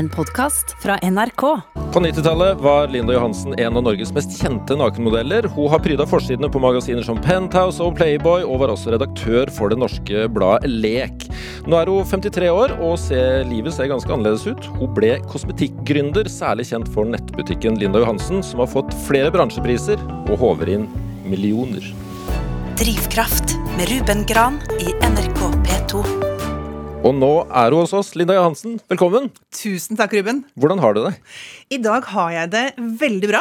En podkast fra NRK. På 90-tallet var Linda Johansen en av Norges mest kjente nakenmodeller. Hun har pryda forsidene på magasiner som Penthouse og Playboy, og var også redaktør for det norske bladet Lek. Nå er hun 53 år, og ser, livet ser ganske annerledes ut. Hun ble kosmetikkgründer, særlig kjent for nettbutikken Linda Johansen, som har fått flere bransjepriser og håver inn millioner. Drivkraft med Ruben Gran i NRK P2. Og nå er hun hos oss. Linda Johansen, velkommen. Tusen takk, Ruben. Hvordan har du det? I dag har jeg det veldig bra.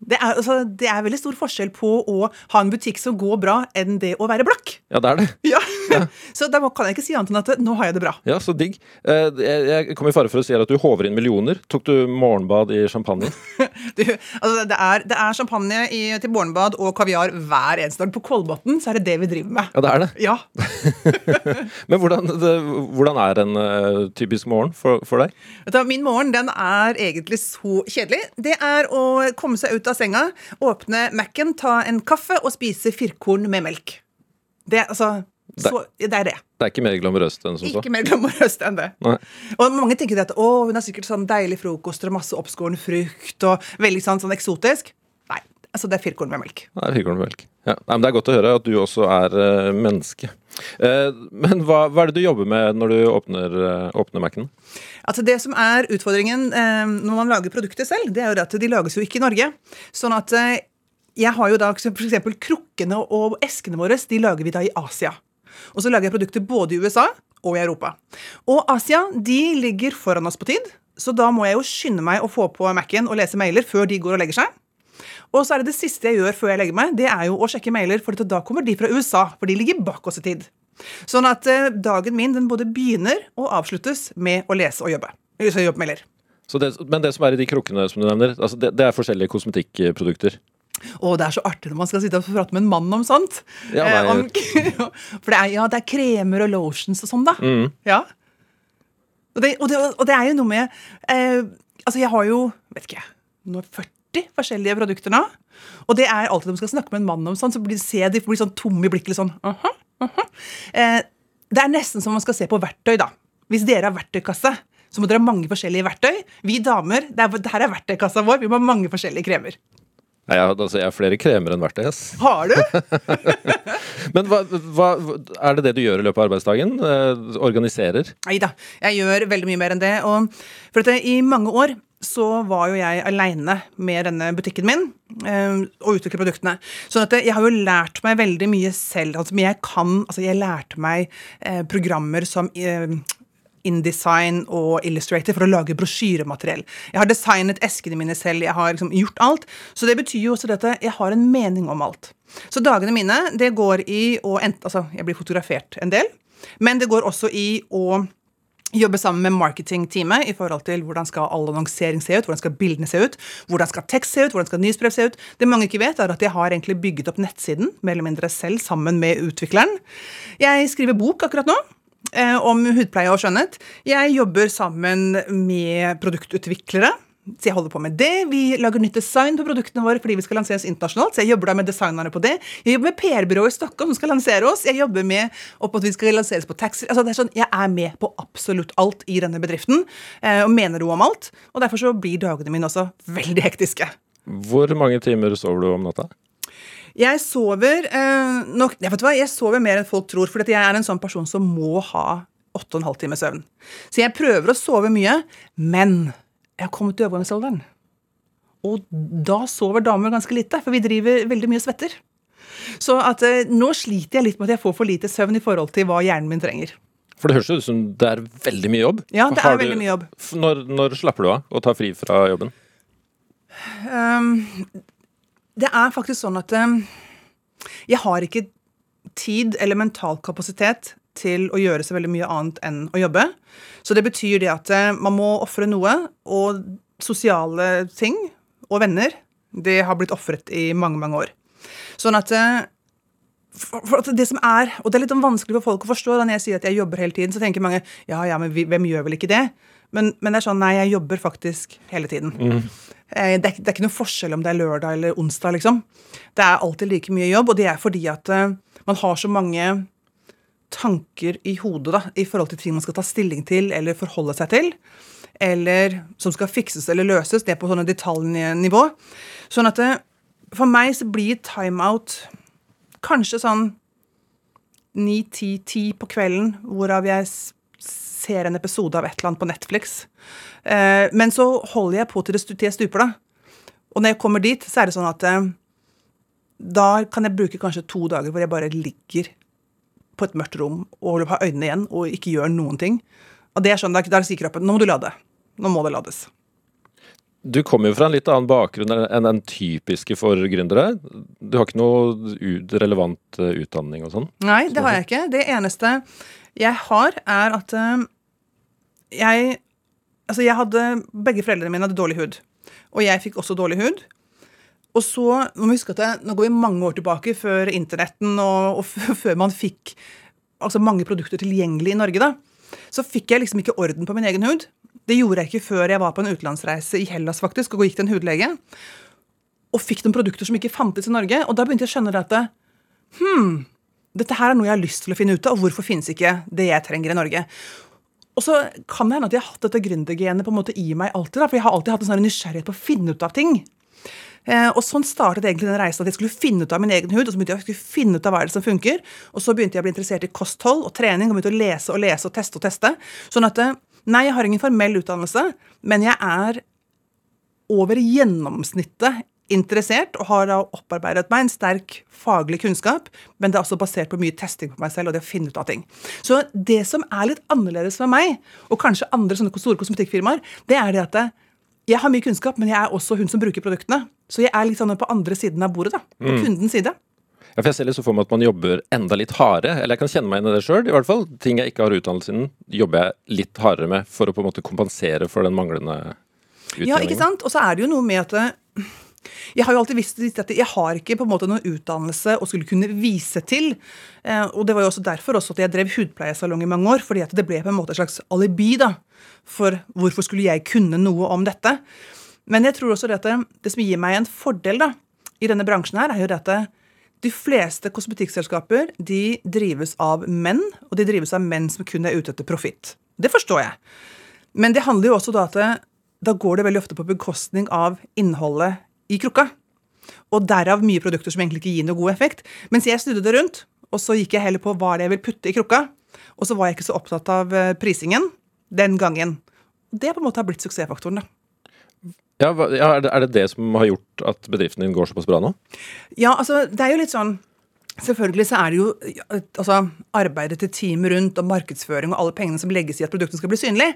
Det er, altså, det er veldig stor forskjell på å ha en butikk som går bra, enn det å være blakk. Ja, det er det. Ja. så da kan jeg ikke si annet enn at nå har jeg det bra. Ja, så digg. Eh, Jeg kom i fare for å si at du håver inn millioner. Tok du morgenbad i champagne? Du, altså, det, er, det er champagne i, til morgenbad og kaviar hver eneste dag. På Kolbotn så er det det vi driver med. Ja, det er det. Ja. Men hvordan, det, hvordan er en uh, typisk morgen for, for deg? Du, min morgen den er egentlig så kjedelig. Det er å komme seg ut av senga, åpne Mac-en, ta en kaffe og spise firkorn med melk. Det, altså, så, det er det. Det er ikke mer glamorøst enn som så? Ikke mer glamorøst enn det. Nei. Og mange tenker at å, hun har sikkert sånn deilig frokost og masse oppskåren frukt og veldig sånn, sånn eksotisk. Nei, altså det er firkorn med melk. Det er firkorn med melk. Ja. Nei, men det er godt å høre at du også er uh, menneske. Uh, men hva, hva er det du jobber med når du åpner, uh, åpner Mac-en? Altså Det som er utfordringen når man lager produkter selv, det er jo at de lages jo ikke i Norge. Sånn at jeg har jo da f.eks. krukkene og eskene våre, de lager vi da i Asia. Og så lager jeg produkter både i USA og i Europa. Og Asia de ligger foran oss på tid, så da må jeg jo skynde meg å få på Mac-en og lese mailer før de går og legger seg. Og så er det det siste jeg gjør før jeg legger meg, det er jo å sjekke mailer, for da kommer de fra USA, for de ligger bak oss i tid. Sånn at eh, dagen min den både begynner og avsluttes med å lese og jobbe. Så jobbe mailer. Så det, men det som er i de krukkene som du nevner, altså det, det er forskjellige kosmetikkprodukter? Og det er så artig når man skal sitte og prate med en mann om sånt. Ja, nei, Eh, om, for det er, ja, det er kremer og lotions og sånn, da. Ja. Og det, og, det, og det er jo noe med eh, Altså, jeg har jo, vet ikke nå 40 forskjellige produkter nå. Og det er alltid når man skal snakke med en mann om sånn, så blir, ser jeg de blir sånn tomme i blikket. sånn, uh -huh. Eh, det er nesten som man skal se på verktøy, da. Hvis dere har verktøykasse, så må dere ha mange forskjellige verktøy. Vi damer, det er, det her er verktøykassa vår. Vi må ha mange forskjellige kremer. Nei, jeg, altså, jeg har flere kremer enn verktøy. Har du? Men hva, hva, er det det du gjør i løpet av arbeidsdagen? Eh, organiserer? Nei da, jeg gjør veldig mye mer enn det. Og for at I mange år så var jo jeg aleine med denne butikken min eh, og utvikle produktene. Sånn at jeg har jo lært meg veldig mye selv. Altså, jeg kan, altså jeg lærte meg eh, programmer som eh, InDesign og Illustrator for å lage brosjyremateriell. Jeg har designet eskene mine selv, jeg har liksom gjort alt. Så det betyr jo også dette jeg har en mening om alt. Så dagene mine, det går i å ent- Altså, jeg blir fotografert en del, men det går også i å jobbe sammen med marketingteamet i forhold til hvordan skal all annonsering se ut, hvordan skal bildene se ut, hvordan skal tekst se ut, hvordan skal nyhetsbrev se ut. Det mange ikke vet, er at jeg har egentlig bygget opp nettsiden mer eller mindre selv sammen med utvikleren. Jeg skriver bok akkurat nå. Eh, Om hudpleie og skjønnhet. Jeg jobber sammen med produktutviklere. Så jeg holder på med det. Vi lager nytt design på produktene våre fordi vi skal lanseres internasjonalt. Så jeg jobber da med designerne på det. Jeg jobber med PR-byrået i Stockholm som skal lansere oss. Jeg jobber med at vi skal lanseres på taxi. Altså det er sånn, Jeg er med på absolutt alt i denne bedriften eh, og mener noe om alt. Og derfor så blir dagene mine også veldig hektiske. Hvor mange timer sover du om natta? Jeg sover eh, nok jeg vet hva, jeg sover mer enn folk tror, for jeg er en sånn person som må ha 8,5 timer søvn. Så jeg prøver å sove mye, men jeg har kommet til overgangsalderen. Og da sover damer ganske lite, for vi driver veldig mye svetter. Så at, eh, nå sliter jeg litt med at jeg får for lite søvn i forhold til hva hjernen min trenger. For det høres ut som det er veldig mye jobb. Ja, det er veldig mye jobb. Når, når slapper du av og tar fri fra jobben? Um, det er faktisk sånn at um, jeg har ikke tid eller mental kapasitet til å gjøre så veldig mye annet enn å jobbe. Så det betyr det at eh, man må ofre noe, og sosiale ting og venner, det har blitt ofret i mange, mange år. Sånn at eh, for det som er, og det er litt sånn vanskelig for folk å forstå da når jeg sier at jeg jobber hele tiden, så tenker mange ja, ja, men hvem gjør vel ikke det? Men, men det er sånn, nei, jeg jobber faktisk hele tiden. Eh, Det, er, det er ikke noe forskjell om det er lørdag eller onsdag, liksom. Det er alltid like mye jobb, og det er fordi at eh, man har så mange tanker i hodet da, i forhold til ting man skal ta stilling til eller forholde seg til. eller som skal fikses eller løses. Det er på sånne detaljnivå. Sånn at det, for meg så blir timeout kanskje sånn 9-10-10 på kvelden, hvorav jeg ser en episode av et eller annet på Netflix. Eh, men så holder jeg på til det til jeg stuper, da. Og når jeg kommer dit, så er det sånn at eh, da kan jeg bruke kanskje to dager hvor jeg bare ligger på et mørkt rom og har øynene igjen og ikke gjør noen ting. Og det er sånn, da, da sier kroppen nå må du lade. Nå må det lades. Du kommer jo fra en litt annen bakgrunn enn den typiske for gründere. Du har ikke noe relevant eh, utdanning og sånn? Nei, det har jeg ikke. Det eneste jeg har, er at eh, jeg Altså, jeg hadde Begge foreldrene mine hadde dårlig hud. Og jeg fikk også dårlig hud. Og så må vi huske at det, Nå går vi mange år tilbake, før internetten og, og før man fikk altså mange produkter tilgjengelig i Norge. da, Så fikk jeg liksom ikke orden på min egen hud. Det gjorde jeg ikke før jeg var på en utenlandsreise i Hellas faktisk, og gikk til en hudlege. Og fikk noen produkter som ikke fantes i Norge. Og da begynte jeg å skjønne at hmm, dette her er noe jeg har lyst til å finne ut av, og hvorfor finnes ikke det jeg trenger i Norge? Og så kan det hende at jeg har hatt dette gründergenet på en måte i meg alltid. da, For jeg har alltid hatt en sånn nysgjerrighet på å finne ut av ting. Eh, og sånn startet egentlig den reisen, at jeg skulle finne ut av min egen hud. Og så begynte jeg å finne ut av hva det som funker. Og så begynte jeg å bli interessert i kosthold og trening, og begynte å lese og lese og teste og teste. Sånn at eh, nei, jeg har ingen formell utdannelse, men jeg er over gjennomsnittet interessert og har da opparbeidet meg en sterk faglig kunnskap, men det er også basert på mye testing på meg selv og det å finne ut av ting. Så det som er litt annerledes med meg, og kanskje andre sånne store kosmetikkfirmaer, det er det at jeg har mye kunnskap, men jeg er også hun som bruker produktene. Så jeg er litt sånn på andre siden av bordet, da. På kundens side. Ja, for jeg ser litt så for meg at man jobber enda litt hardere. Eller jeg kan kjenne meg inn i det sjøl, i hvert fall. Ting jeg ikke har utdannelse innen, jobber jeg litt hardere med for å på en måte kompensere for den manglende utdanningen. Ja, ikke sant? Og så er det jo noe med at eh, jeg har jo alltid visst at jeg har ikke på en måte noen utdannelse å skulle kunne vise til. Eh, og det var jo også derfor også at jeg drev hudpleiesalong i mange år. fordi at det ble på en måte et slags alibi da, for hvorfor skulle jeg kunne noe om dette. Men jeg tror også at det, som gir meg en fordel da, i denne bransjen, her, er jo at de fleste kosmetikkselskaper de drives av menn, og de drives av menn som kun er ute etter profitt. Det forstår jeg. Men det handler jo også da at da går det veldig ofte på bekostning av innholdet i krukka. Og derav mye produkter som egentlig ikke gir noe god effekt. Mens jeg snudde det rundt, og så gikk jeg heller på hva det jeg vil putte i krukka. Og så var jeg ikke så opptatt av eh, prisingen den gangen. Det på en måte har blitt suksessfaktoren, da. Ja, er, det, er det som har gjort at bedriften din går såpass bra nå? Ja, altså, det er jo litt sånn Selvfølgelig så er det jo altså, arbeidet til teamet rundt og markedsføring og alle pengene som legges i at produktene skal bli synlig.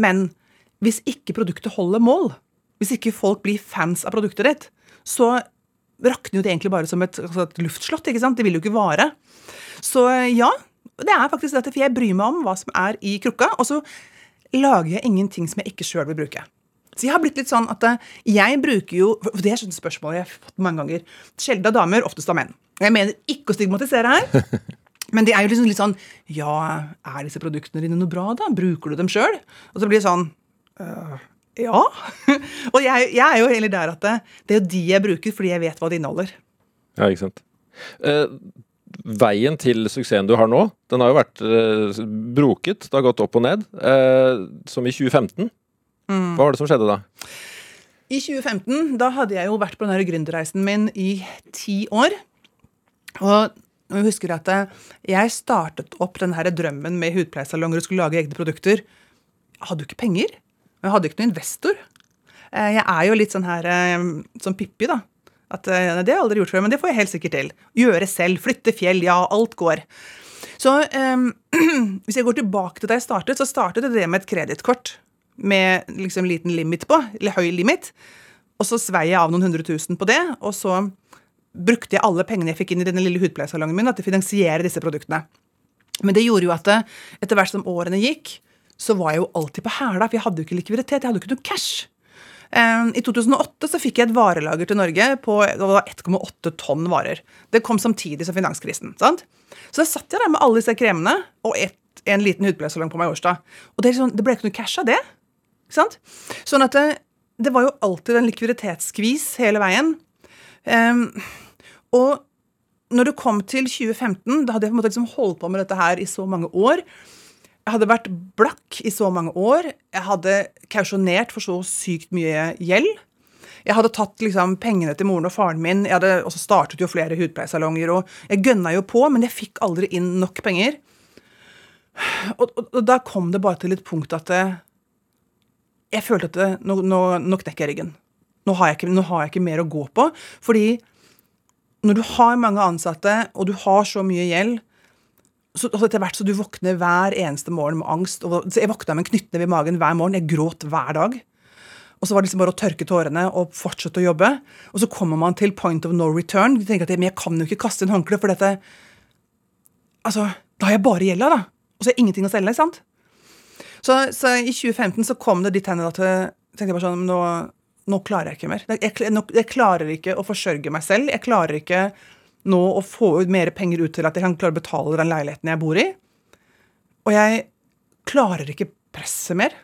Men hvis ikke produktet holder mål, hvis ikke folk blir fans av produktet ditt, så rakner jo det egentlig bare som et, altså et luftslott. ikke sant? Det vil jo ikke vare. Så ja, det er faktisk dette, for jeg bryr meg om hva som er i krukka, og så lager jeg ingenting som jeg ikke sjøl vil bruke. Så jeg har blitt litt sånn at eh, jeg bruker jo for Det er sånn spørsmål jeg har fått mange ganger. Sjelden av damer, oftest av menn. Jeg mener ikke å stigmatisere her. Men det er jo liksom litt sånn Ja, er disse produktene dine noe bra, da? Bruker du dem sjøl? Og så blir det sånn «Øh, Ja. Og jeg, jeg er jo heller der at det, det er jo de jeg bruker fordi jeg vet hva det inneholder. Ja, ikke sant. Eh, veien til suksessen du har nå, den har jo vært eh, broket. Det har gått opp og ned. Eh, som i 2015. Hva var det som skjedde da? I 2015 da hadde jeg jo vært på den gründerreisen min i ti år. Og jeg husker at jeg startet opp den her drømmen med hudpleiesalonger og skulle lage egne produkter. Jeg hadde jo ikke penger. Og jeg hadde ikke noen investor. Eh, Jeg er jo litt sånn her eh, som Pippi, da. At eh, Det har jeg aldri gjort før, men det får jeg helt sikkert til. Gjøre selv, flytte fjell, ja, alt går. Så um, hvis jeg går tilbake til da jeg startet, så startet det med et kredittkort med liksom liten limit på, eller høy limit. Og så svei jeg av noen hundre tusen på det, og så brukte jeg alle pengene jeg fikk inn i denne lille hudpleiesalongen min, da, til å finansiere disse produktene. Men det gjorde jo at etter hvert som årene gikk, så var jeg jo alltid på hæla, for jeg hadde jo ikke likviditet, jeg hadde jo ikke noe cash. Eh, I 2008 så fikk jeg et varelager til Norge på 1,8 tonn varer. Det kom samtidig som finanskrisen. sant? Så da satt jeg der med alle disse kremene og et, en liten hudpleiesalong på Majorstua. Og det, sånn, det ble ikke noe cash av det. Ikke sant? Sånn at det, det var jo alltid en likviditetsskvis hele veien. Um, og når det kom til 2015, da hadde jeg på en måte liksom holdt på med dette her i så mange år. Jeg Jeg hadde vært blakk i så mange år. Jeg hadde kausjonert for så sykt mye gjeld. Jeg hadde tatt liksom, pengene til moren og faren min. Jeg hadde også startet jo flere hudpleiesalonger. og Jeg gønna jo på, men jeg fikk aldri inn nok penger. Og, og, og da kom det bare til et punkt at det, jeg følte at det, nå, nå, nå knekker jeg ryggen. Nå har, ikke, nå har, jeg ikke, mer å gå på. Fordi når du har mange ansatte, og du har så mye gjeld så altså Etter hvert så du våkner hver eneste morgen med angst. Og, så jeg våkna med en knyttneve i magen hver morgen. Jeg gråt hver dag. Og så var det liksom bare å tørke tårene og fortsette å jobbe. Og så kommer man til point of no return. Du tenker at Men jeg kan jo ikke kaste inn håndkleet, for dette Altså, da har jeg bare gjelda, da. Og så er jeg ingenting å selge, sant? Så, så, i 2015 så kom det dit hen at jeg tenkte bare sånn nå, nå klarer jeg ikke mer. Jeg, jeg, jeg, klarer ikke å forsørge meg selv. Jeg klarer ikke nå å få ut mer penger ut til at jeg kan klare å betale den leiligheten jeg bor i. Og jeg klarer ikke presset mer.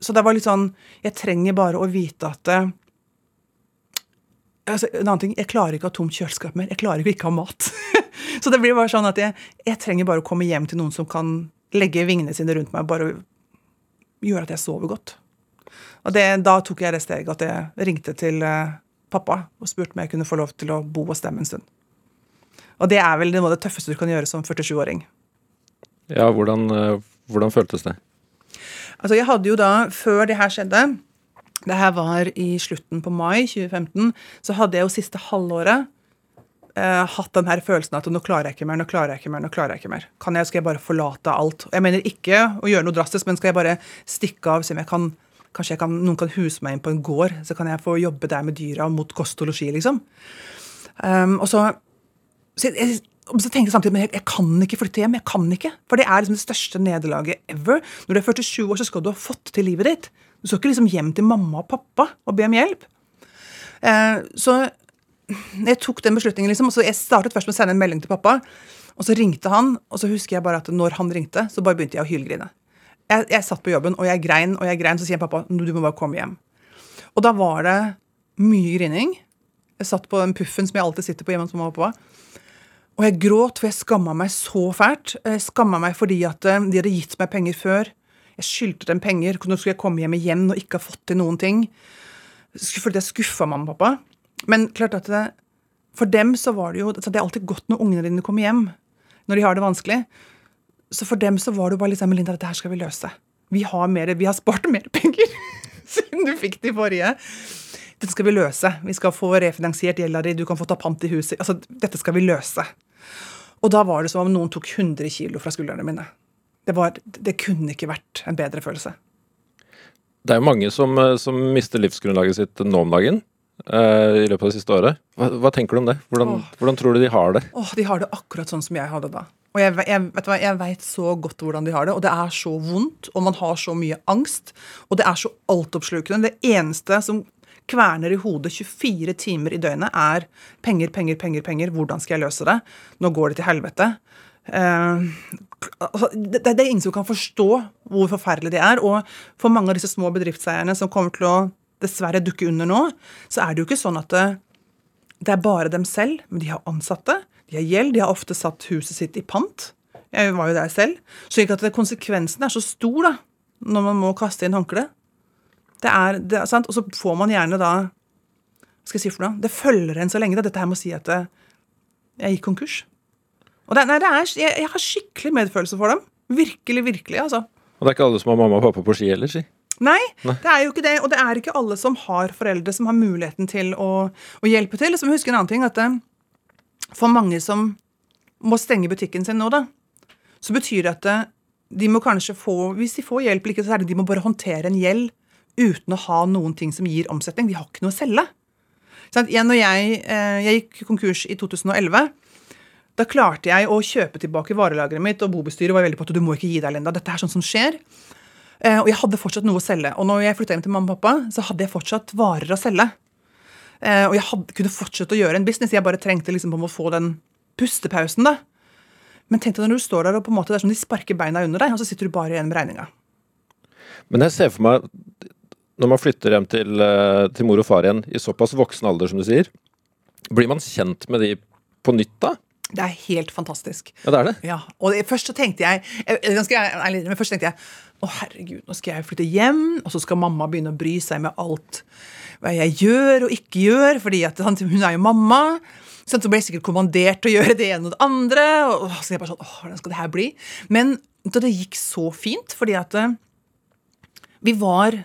Så det var litt sånn Jeg trenger bare å vite at uh, altså, En annen ting, jeg klarer ikke å ha tomt kjøleskap mer. Jeg klarer ikke å ha mat. så det blir bare sånn at jeg, jeg, trenger bare å komme hjem til noen som kan legge vingene sine rundt meg og bare gjøre at jeg sover godt. Og det, da tok jeg det steget at jeg ringte til uh, pappa og spurte om jeg kunne få lov til å bo hos dem en stund. Og det er vel noe av det tøffeste du kan gjøre som 47-åring. Ja, hvordan, uh, hvordan føltes det? Altså, jeg hadde jo da, før det her skjedde Det her var i slutten på mai 2015. Så hadde jeg jo siste halvåret eh, hatt den her følelsen at nå klarer jeg ikke mer, nå klarer jeg ikke mer, nå klarer jeg ikke mer. Kan jeg, skal jeg bare forlate alt? Jeg mener ikke å gjøre noe drastisk, men skal jeg bare stikke av, se om jeg kan Kanskje jeg kan, noen kan huse meg inn på en gård, så kan jeg få jobbe der med dyra mot kost og losji, liksom. Um, og så, så jeg, så jeg samtidig men jeg, jeg, kan ikke flytte hjem. jeg kan ikke. For det er liksom det største nederlaget ever. Når du er 47 år, så skal du ha fått til livet ditt. Du skal ikke liksom hjem til mamma og pappa og be om hjelp. Eh, så jeg tok den beslutningen, liksom. så Jeg startet først med å sende en melding til pappa. Og så ringte han, og så husker jeg bare at når han ringte, så bare begynte jeg å hylgrine. Jeg, jeg satt på jobben, og jeg grein, og jeg grein. Så sier pappa du må bare komme hjem. Og da var det mye grining. Jeg satt på den puffen som jeg alltid sitter på hjemme hos mamma og pappa. Og jeg gråt, for jeg skamma meg så fælt. Jeg skamma meg fordi at eh, de hadde gitt meg penger før. Jeg skyldte dem penger. Nå skulle jeg komme hjem igjen og ikke ha fått til noen ting. Følte jeg skuffa mamma og pappa. Men klart at det, for dem så var det jo Det er alltid godt når ungene dine kommer hjem når de har det vanskelig. Så for dem så var det jo bare liksom Melinda, dette her skal vi løse. Vi har, mer, vi har spart mer penger siden du fikk de forrige. Dette skal vi løse. Vi skal få refinansiert gjelda di, du kan få ta pant i huset. Altså, dette skal vi løse. Og da var det som om noen tok 100 kilo fra skuldrene mine. Det, var, det kunne ikke vært en bedre følelse. Det er jo mange som, eh, som mister livsgrunnlaget sitt nå om dagen. Uh, I løpet av det siste året. Hva, hva tenker du om det? Hvordan, oh. hvordan, tror du de har det? Oh, de har det akkurat sånn som jeg hadde da. Og jeg, jeg, vet jeg vet så godt hvordan de har det. Og det er så vondt, og man har så mye angst. Og det er så altoppslukende. Det eneste som kverner i hodet 24 timer i døgnet, er penger, penger, penger, penger. Hvordan skal jeg løse det? Nå går det til helvete. Uh, det, det, er ingen som kan forstå hvor forferdelig det er. Og for mange av disse små bedriftseierne som kommer til å dessverre dukke under nå, så er det jo ikke sånn at det, det er bare dem selv, men de har ansatte, de har gjeld, de har ofte satt huset sitt i pant. Jeg var jo der selv. Så ikke at konsekvensen er så stor da, når man må kaste inn håndkleet. Det er, det sant? Og så får man gjerne da skal jeg si for noe? Det følger en så lenge. Da. Dette her med å si at jeg gikk konkurs. Og det, nei, det er, jeg, jeg, har skikkelig medfølelse for dem. Virkelig, virkelig, altså. Og det er ikke alle som har mamma og pappa på ski heller, si? Nei, Nei, det er jo ikke det. Og det er ikke alle som har foreldre som har muligheten til å, å hjelpe til. Så må huske en annen ting, at det, eh, for mange som må stenge butikken sin nå, da, så betyr det at eh, de må kanskje få Hvis de får hjelp, ikke så er det de må bare håndtere en gjeld uten å ha noen ting som gir omsetning. De har ikke noe å selge. Sånn, når jeg, eh, jeg gikk konkurs i 2011, da klarte jeg å kjøpe tilbake varelageret mitt, og bobestyret var veldig på at du må ikke gi deg, Linda. Dette er sånt som skjer. Eh, og jeg hadde fortsatt noe å selge. Og når jeg flytta hjem til mamma og pappa, så hadde jeg fortsatt varer å selge. Eh, og jeg hadde, kunne fortsette å gjøre en business. Jeg bare trengte liksom å få den pustepausen, da. Men tenk deg når du står der og på en måte det er som de sparker beina under deg, og så sitter du bare igjen med regninga. Men jeg ser for meg når man flytter hjem til, eh, til, mor og far igjen i såpass voksen alder som du sier, blir man kjent med de på nytt da? Det er helt fantastisk. Ja, det er det. Ja, og det, først så tenkte jeg, ganske ærlig, men først tenkte jeg å herregud, nå skal jeg flytte hjem, og så skal mamma begynne å bry seg med alt hva jeg gjør og ikke gjør, fordi at sant, hun er jo mamma. Så ble jeg sikkert kommandert til å gjøre det ene og det andre. og så jeg bare sånn, åh, hvordan skal det her bli? Men det gikk så fint, fordi at eh, vi var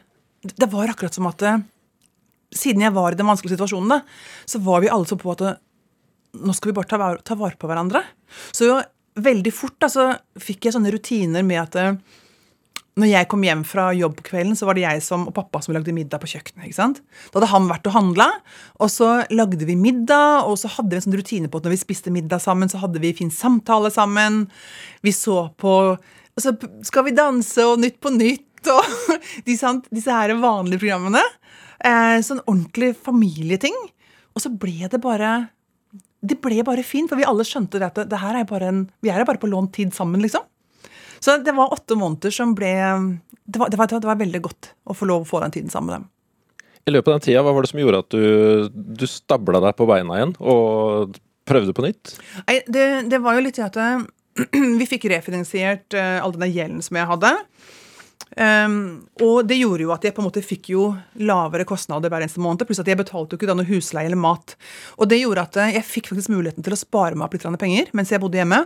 Det var akkurat som at eh, siden jeg var i den vanskelige situasjonen, da, så var vi alle så på at eh, nå skal vi bare ta vare, ta på hverandre. Så jo, veldig fort da, så fikk jeg sånne rutiner med at eh, når jeg kom hjem fra jobb på kvelden, så var det jeg som, og pappa som lagde middag på kjøkkenet. ikke sant? Da hadde han vært og handla, og så lagde vi middag, og så hadde vi en sånn rutine på at når vi spiste middag sammen, så hadde vi fin samtale sammen. Vi så på altså, Skal vi danse og Nytt på nytt og disse, disse her vanlige programmene. Eh, sånn ordentlig familieting. Og så ble det bare det ble bare fint, for vi alle skjønte det at det, det her er bare en, vi er bare på lånt tid sammen, liksom. Så det var åtte måneder som ble det var, det, var, det var, veldig godt å få lov å få den tiden sammen med dem. I løpet av den tida, hva var det som gjorde at du, du stabla deg på beina igjen og prøvde på nytt? Nei, det, det var jo litt til at vi fikk refinansiert uh, all denne gjelden som jeg hadde. Um, og det gjorde jo at jeg på en måte fikk jo lavere kostnader hver eneste måned. Pluss at jeg betalte jo ikke da noe husleie eller mat. Og det gjorde at jeg fikk faktisk muligheten til å spare meg opp litt penger mens jeg bodde hjemme.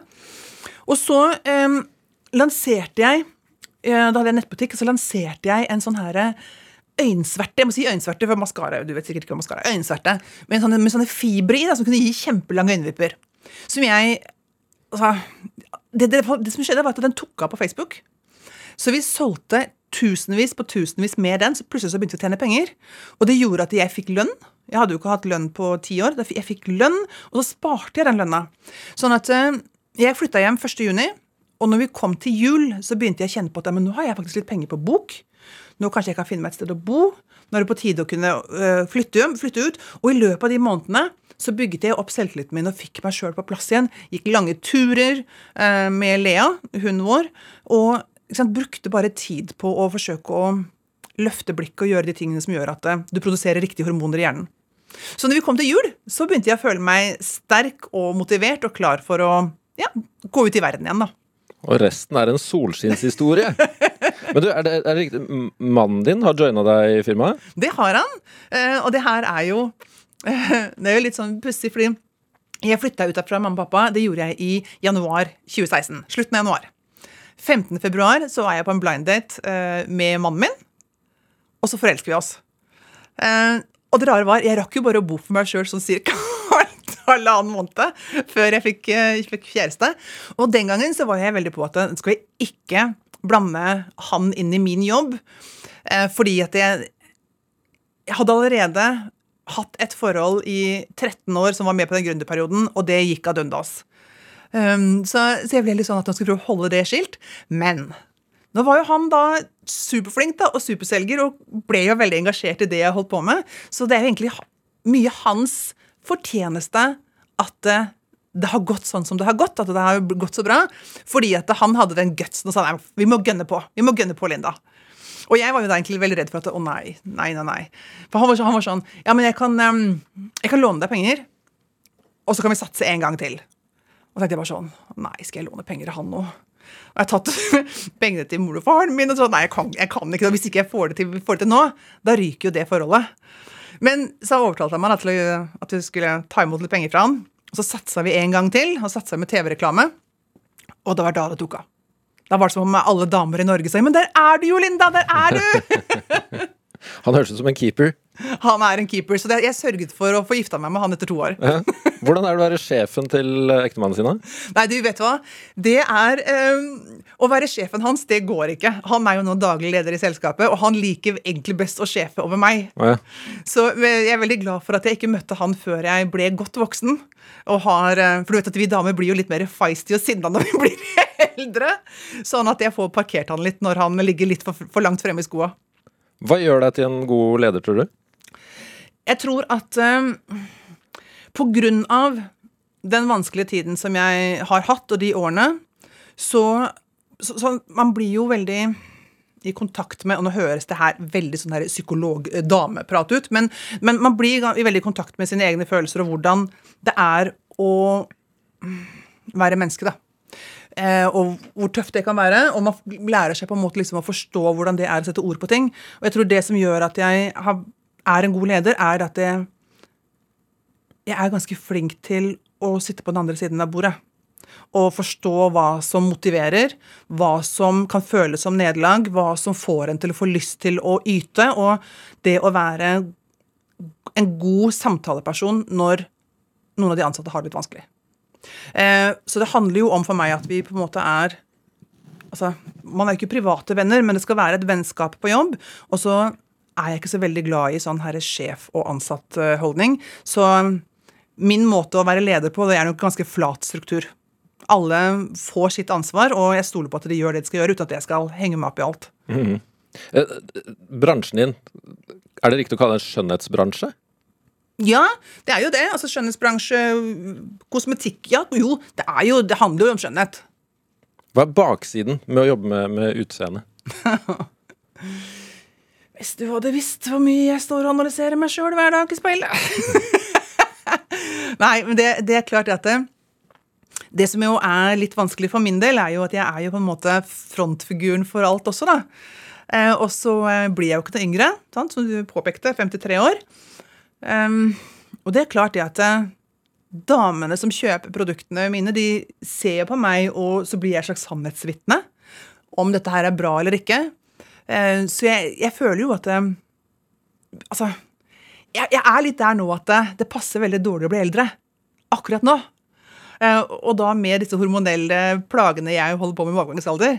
Og så um, lanserte jeg Da hadde jeg nettbutikk, så lanserte jeg en sånn her øyensverte. Jeg må si øyensverte for maskara. Du vet sikkert ikke hva maskara er. Øyensverte. Med sånne, med sånne fibre i da, som kunne gi kjempelange øyenvipper. Som jeg altså, det, det, det, som skjedde, var at den tok av på Facebook. Så vi solgte tusenvis på tusenvis med den, så plutselig så begynte vi å tjene penger. Og det gjorde at jeg fikk lønn. Jeg hadde jo ikke hatt lønn på ti år. Jeg fikk lønn, og så sparte jeg den lønna. Sånn at eh, jeg flytta hjem 1. juni, og når vi kom til jul, så begynte jeg å kjenne på at nå har jeg faktisk litt penger på bok. Nå kanskje jeg kan finne meg et sted å bo. Nå er det på tide å kunne øh, flytte, flytte ut. Og i løpet av de månedene så bygget jeg opp selvtilliten min og fikk meg sjøl på plass igjen. Gikk lange turer eh, med Lea, hunden vår, og sant, brukte bare tid på å forsøke å løfte blikket og gjøre de tingene som gjør at eh, du produserer riktige hormoner i hjernen. Så når vi kom til jul, så begynte jeg å føle meg sterk og motivert og klar for å ja, gå ut i verden igjen, da. Og resten er en solskinnshistorie. Men du, er det, er det riktig Mannen din har joina deg i firmaet? Det har han. Eh, og det her er jo Det er jo litt sånn pussig, fordi jeg flytta ut fra mamma og pappa. Det gjorde jeg i januar 2016. Slutten av januar. 15. februar så er jeg på en blind date eh, med mannen min, og så forelsker vi oss. Eh, og det rare var, jeg rakk jo bare å bo for meg sjøl sånn cirka halvannen måned før jeg fikk, uh, fikk, kjæreste. Og den gangen så var jeg veldig på at skal jeg ikke blande han inn i min jobb, fordi at jeg, jeg hadde allerede hatt et forhold i 13 år som var med på den gründerperioden, og det gikk ad undas. Um, så, så, jeg ble litt sånn at han skulle prøve å holde det skilt. Men nå var jo han da superflink da, og superselger og ble jo veldig engasjert i det jeg holdt på med. Så det er jo egentlig mye hans fortjeneste at det, det har gått sånn som det har gått. At det har gått så bra. Fordi at han hadde den gutsen og sa nei, vi må gønne på. Vi må gønne på, Linda. Og jeg var jo da egentlig veldig redd for at å nei, nei, nei. nei. For han var, han var sånn Ja, men jeg kan, um, jeg kan låne deg penger, og så kan vi satse en gang til. Og tenkte jeg bare sånn Nei, skal jeg låne penger av han nå? Og jeg har tatt pengene til mor og faren min og sånn. nei, jeg kan, jeg kan ikke det. Hvis ikke jeg får det, til, får det til nå, da ryker jo det forholdet. Men så overtalte han meg til at vi skulle ta imot litt penger fra han. Og så satsa vi en gang til, og satsa med TV-reklame. Og det var da det tok av. Da var det som om alle damer i Norge sa Men der er du jo, Linda! Der er du! Han høres ut som en keeper. Han er en keeper, så jeg sørget for å få gifta meg med han etter to år. Hvordan er det å være sjefen til eh, ektemannen sin? Nei, du vet hva. Det er um, Å være sjefen hans, det går ikke. Han er jo nå daglig leder i selskapet, og han liker egentlig best å sjefe over meg. Ja. Så eh, jeg er veldig glad for at jeg ikke møtte han før jeg ble godt voksen. Og har, for du vet at vi damer blir jo litt mer feisty og sinna når vi blir eldre. Sånn at jeg får parkert han litt når han ligger litt for, for langt fremme i skoa. Hva gjør deg til en god leder, tror du? Jeg tror at um, på grunn av den vanskelige tiden som jeg har hatt, og de årene, så, så, så Man blir jo veldig i kontakt med Og nå høres det her veldig sånn psykolog-dameprat ut, men, men, man blir i veldig kontakt med sine egne følelser og hvordan det er å være menneske, da. Eh, og hvor tøft det kan være. Og man lærer seg på en måte liksom å forstå hvordan det er å sette ord på ting. Og jeg tror det som gjør at jeg har, er en god leder, er at jeg, jeg er ganske flink til å sitte på den andre siden av bordet. Og forstå hva som motiverer, hva som kan føles som nederlag, hva som får en til å få lyst til å yte, og det å være en god samtaleperson når noen av de ansatte har det litt vanskelig. Eh, så det handler jo om for meg at vi på en måte er altså, Man er jo ikke private venner, men det skal være et vennskap på jobb. Og så er jeg ikke så veldig glad i sånn herre sjef- og ansatt-holdning. Så min måte å være leder på, det er nok ganske flat struktur. Alle får sitt ansvar, og jeg stoler på at de gjør det de skal gjøre, uten at jeg skal henge meg opp i alt. Mm -hmm. bransjen din, er det riktig å kalle det en skjønnhetsbransje? Ja, det er jo det. Altså Skjønnhetsbransje, kosmetikk Ja, jo, det, er jo, det handler jo om skjønnhet. Hva er baksiden med å jobbe med, med utseende? Hvis du hadde visst hvor mye jeg står og analyserer meg sjøl hver dag i speilet. Nei, men det, det, er klart at det, det som jo er litt vanskelig for min del, er jo at jeg er jo på en måte frontfiguren for alt også, da. Eh, og så eh, blir jeg jo ikke noe yngre, sant? som du påpekte, 53 år. Um, og det er klart det at uh, damene som kjøper produktene mine, de ser på meg, og så blir jeg et slags sannhetsvitne om dette her er bra eller ikke. Uh, så jeg, jeg, føler jo at uh, Altså, jeg, jeg, er litt der nå at det, det, passer veldig dårlig å bli eldre. Akkurat nå. og da med disse hormonelle plagene jeg holder på med i overgangsalder,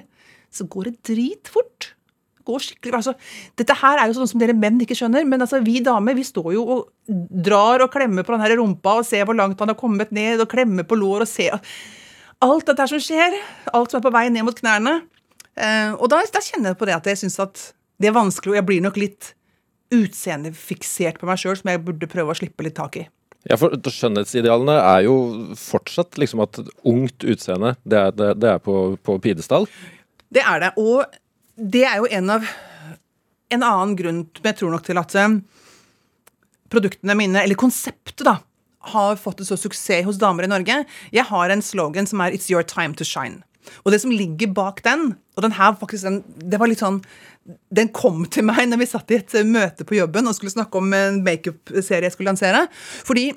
så går det dritfort går skikkelig altså, Dette her er jo sånn som dere menn ikke skjønner, men altså, vi damer vi står jo og drar og klemmer på den her rumpa og ser hvor langt han har kommet ned, og klemmer på lår og ser Alt dette som skjer, alt som er på vei ned mot knærne. Eh, og da, da, kjenner jeg på det at jeg syns at det er vanskelig, og jeg blir nok litt utseendefiksert på meg sjøl, som jeg burde prøve å slippe litt tak i. Ja, for Skjønnhetsidealene er jo fortsatt liksom at ungt utseende, det er, det, det er på, på pidestall? Det er det. Og det er jo en av En annen grunn jeg tror nok til at eh, produktene mine, eller konseptet, da, har fått en så suksess hos damer i Norge. Jeg har en slogan som er 'It's your time to shine'. Og det som ligger bak den, og den her faktisk, den, det var litt sånn Den kom til meg når vi satt i et eh, møte på jobben og skulle snakke om en makeup-serie jeg skulle lansere. Fordi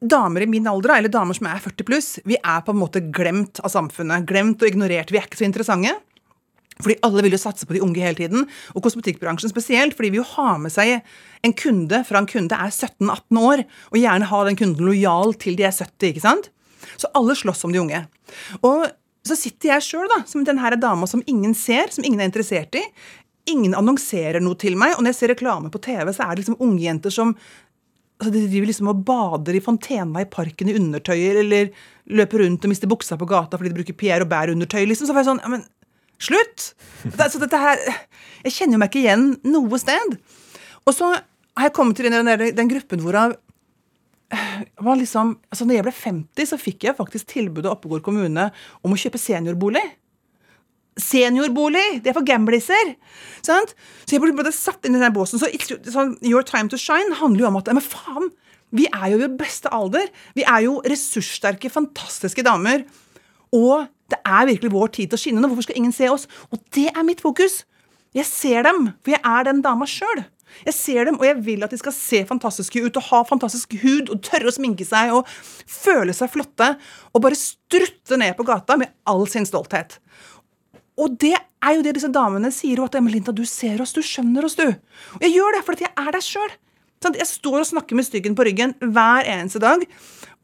damer i min alder, eller damer som er 40 pluss, vi er på en måte glemt av samfunnet. Glemt og ignorert. Vi er ikke så interessante. Fordi alle vil jo satse på de unge hele tiden, og kosmetikkbransjen spesielt. Fordi vi jo har med seg en kunde fra en kunde er 17-18 år, og gjerne ha den kunden lojal til de er 70. ikke sant? Så alle slåss om de unge. Og så sitter jeg sjøl som denne dama som ingen ser, som ingen er interessert i. Ingen annonserer noe til meg, og når jeg ser reklame på TV, så er det liksom ungjenter som altså De driver liksom og bader i fontena i parken i undertøyer, eller løper rundt og mister buksa på gata fordi de bruker Pierre og Bær-undertøy. liksom, så får jeg sånn, ja, men Slutt! Så dette her Jeg kjenner jo meg ikke igjen noe sted. Og så har jeg kommet til den, den gruppen hvorav var liksom, altså når jeg ble 50, så fikk jeg faktisk tilbudet Oppegård kommune om å kjøpe seniorbolig. Seniorbolig! Det er for gambliser! Så jeg ble satt inn i den båsen. Så, så Your time to shine handler jo om at Men faen! Vi er jo i beste alder. Vi er jo ressurssterke, fantastiske damer. Og det er virkelig vår tid til å skinne nå. Hvorfor skal ingen se oss? Og det er mitt fokus. Jeg ser dem, for jeg er den dama sjøl. Jeg ser dem, og jeg vil at de skal se fantastiske ut og ha fantastisk hud og tørre å sminke seg og føle seg flotte og bare strutte ned på gata med all sin stolthet. Og det er jo det disse damene sier, at Emelinta, du ser oss, du skjønner oss, du. Og jeg gjør det fordi jeg er der sjøl. Jeg står og snakker med styggen på ryggen hver eneste dag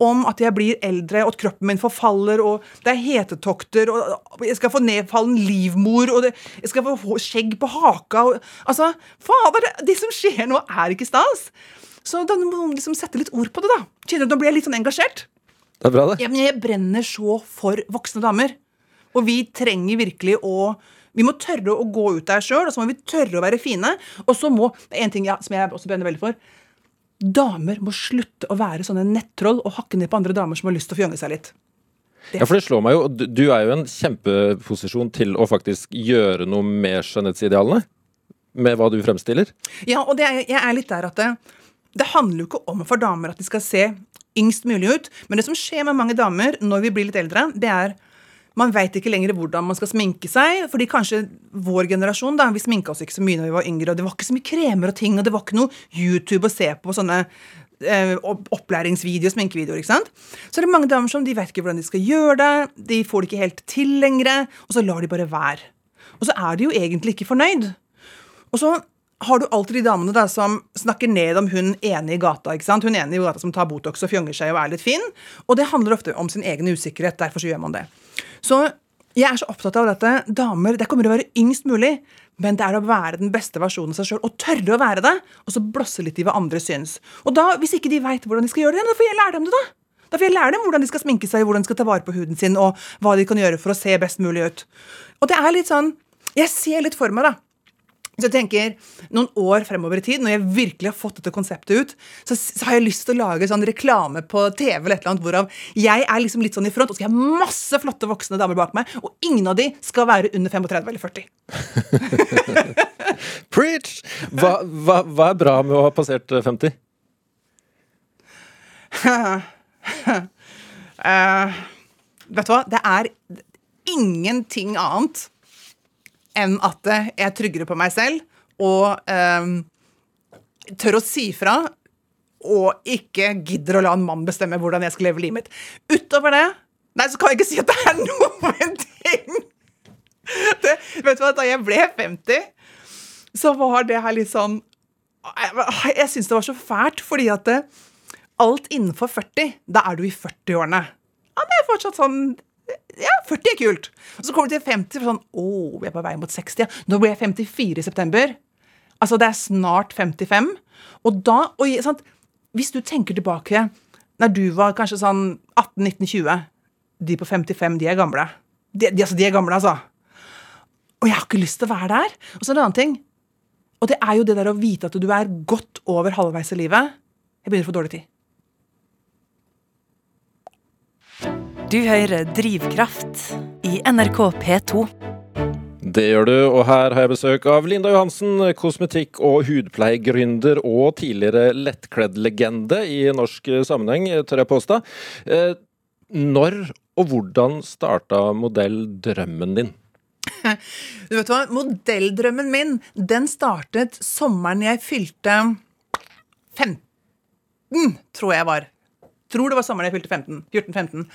om at jeg blir eldre, og at kroppen min forfaller, og det er hetetokter, og jeg skal få nedfallen livmor, og det, jeg skal få skjegg på haka og, Altså, fader, det som skjer nå, er ikke stas. Så da må man liksom sette litt ord på det, da. Kjenner du, Nå blir jeg litt sånn engasjert. Det er bra, det. Ja, men jeg brenner så for voksne damer. Og vi trenger virkelig å vi må tørre å gå ut der sjøl, og så må vi tørre å være fine. Og så må En ting ja, som jeg også brenner veldig for Damer må slutte å være sånne nettroll og hakke ned på andre damer som har lyst til å fjønge seg litt. Det. Ja, for det slår meg jo, Du er jo en kjempeposisjon til å faktisk gjøre noe med skjønnhetsidealene. Med hva du fremstiller. Ja, og er, jeg er litt der at det, det handler jo ikke om for damer at de skal se yngst mulig ut. Men det som skjer med mange damer når vi blir litt eldre, det er man veit ikke lenger hvordan man skal sminke seg. fordi kanskje vår generasjon da, vi sminka oss ikke så mye når vi var yngre, og det var ikke så mye kremer og ting, og det var ikke noe YouTube å se på sånne eh, opplæringsvideoer, sminkevideoer. ikke sant? Så er det mange damer som de vet ikke hvordan de skal gjøre det, de får det ikke helt til lenger, og så lar de bare være. Og så er de jo egentlig ikke fornøyd. Og så har du alltid de damene da, som snakker ned om hun ene i gata. ikke sant? Hun ene i gata som tar Botox og fjonger seg og er litt fin. Og det handler ofte om sin egen usikkerhet. Derfor så gjør man det. Så jeg er så opptatt av dette. Damer, det kommer til å være yngst mulig. Men det er å være den beste versjonen av seg sjøl, og tørre å være det. Og så blåse litt i hva andre syns. Og da, hvis ikke de veit hvordan de skal gjøre det, da får jeg lære dem det, da. Da får jeg lære dem hvordan de skal sminke seg, hvordan de skal ta vare på huden sin, og hva de kan gjøre for å se best mulig ut. Og det er litt sånn Jeg ser litt for meg, da så jeg tenker, Noen år fremover i tid, når jeg virkelig har fått dette konseptet ut, så, så har jeg lyst til å lage sånn reklame på TV eller et eller annet, hvorav jeg er liksom litt sånn i front, og så skal ha masse flotte voksne damer bak meg, og ingen av de skal være under 35 eller 40. Preach! Hva, hva, hva, er bra med å ha passert 50? uh, eh, vet du hva? Det er ingenting annet enn at jeg er tryggere på meg selv og eh, tør å si fra og ikke gidder å la en mann bestemme hvordan jeg skal leve livet mitt. Utover det Nei, så kan jeg ikke si at det er noen ting! Det, vet du hva, Da jeg ble 50, så var det her litt sånn Jeg, jeg syns det var så fælt, fordi at det, alt innenfor 40, da er du i 40-årene. Ja, det er fortsatt sånn ja, 40 er kult. Og så kommer du til 50 og sånn Å, vi er på vei mot 60. Nå blir jeg 54 i september. Altså, det er snart 55. Og da og, sant, Hvis du tenker tilbake når du var kanskje sånn 18-19-20 De på 55, de er gamle. De, de, altså, de er gamle, altså. Og jeg har ikke lyst til å være der. Og så en annen ting. Og det er jo det der å vite at du er godt over halvveis i livet. Jeg begynner å få dårlig tid. Du hører Drivkraft i NRK P2. Det gjør du, og her har jeg besøk av Linda Johansen, kosmetikk- og hudpleiegründer og tidligere lettkledd-legende i norsk sammenheng, tør jeg påstå. Eh, når og hvordan starta modelldrømmen din? Du vet hva, Modelldrømmen min den startet sommeren jeg fylte 15, tror jeg var tror det var sommeren jeg fylte 14-15,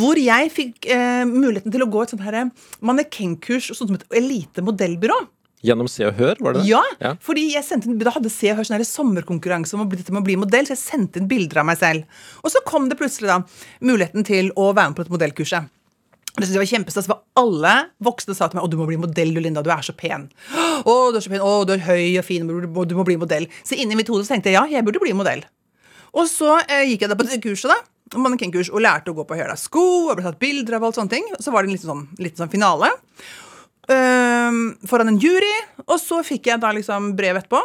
hvor jeg fikk eh, muligheten til å gå et sånt her eh, mannekengkurs sånn som et elite modellbyrå. Gjennom Se og Hør, var det det? Ja, ja. fordi jeg sendte, da hadde Se og Hør sånn sommerkonkurranse om å bli, å bli modell, så jeg sendte inn bilder av meg selv. Og så kom det plutselig da muligheten til å være med på et modellkurset. Det synes jeg var kjempestas, for Alle voksne sa til meg å, du må bli modell, du, Linda. Du er så pen. Å, du er så pen. Å, du er høy og fin. Du må, bli modell. Så inni mitt hode tenkte jeg ja, jeg burde bli modell. Og så eh, gikk jeg da på det kurset, da. Mannekengkurs, og lærte å gå på høla sko og ble tatt bilder av alt sånne ting. Så var det en liten sånn, liten sånn finale um, foran en jury. Og så fikk jeg da liksom brev etterpå.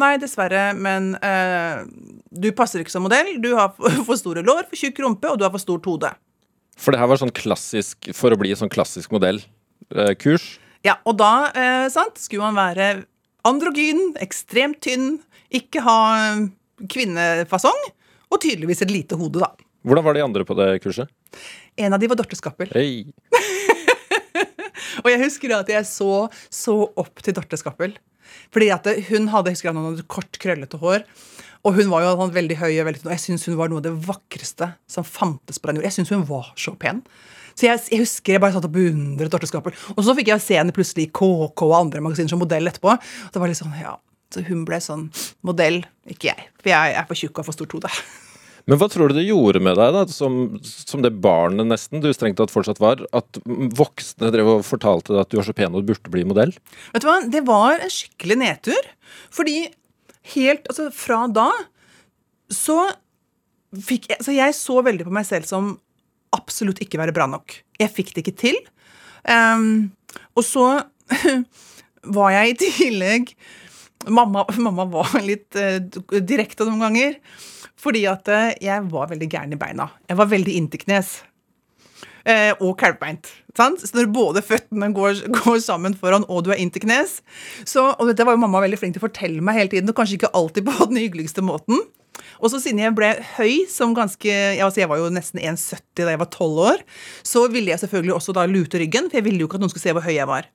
Nei, dessverre, men uh, du passer ikke som modell. Du har for store lår, for tjukk rumpe, og du har for stort hode. For det her var sånn klassisk for å bli sånn klassisk modellkurs? Uh, ja, og da uh, sant, skulle man være androgyn, ekstremt tynn, ikke ha kvinnefasong, og tydeligvis et lite hode, da. Hvordan var de andre på det kurset? En av de var Dorte Skappel. Hey. og jeg husker at jeg så, så opp til Dorte Skappel. Fordi at hun hadde jeg husker at hun hadde kort, krøllete hår. Og hun var jo sånn veldig høy og veldig, jeg syns hun var noe av det vakreste som fantes på den jord. Jeg syns hun var så pen. Så jeg, jeg, husker jeg bare satt og beundret Dorte Skappel. Og så fikk jeg se henne plutselig i KK og andre magasiner som modell etterpå. Og det var litt sånn, ja, så hun ble sånn modell, ikke jeg. For jeg er for tjukk og har for stort hode. Men hva tror du det gjorde med deg, da, som, som det barnet nesten du strengt tatt fortsatt var, at voksne drev og fortalte deg at du var så pen og burde bli modell? Vet du hva, Det var en skikkelig nedtur. Fordi helt altså fra da så fikk jeg Så jeg så veldig på meg selv som absolutt ikke være bra nok. Jeg fikk det ikke til. Um, og så var jeg i tillegg Mamma, mamma var litt uh, direkte noen ganger. Fordi at uh, jeg var veldig gæren i beina. Jeg var veldig inntilknes. Uh, og kalvbeint. Sant? Så når både føttene går, går sammen foran, og du er inntilknes så, Og dette var jo mamma veldig flink til å fortelle meg hele tiden, og kanskje ikke alltid på den hyggeligste måten. Og så siden jeg ble høy, som ganske ja, altså Jeg var jo nesten 1,70 da jeg var 12 år, så ville jeg selvfølgelig også da lute ryggen, for jeg ville jo ikke at noen skulle se hvor høy jeg var.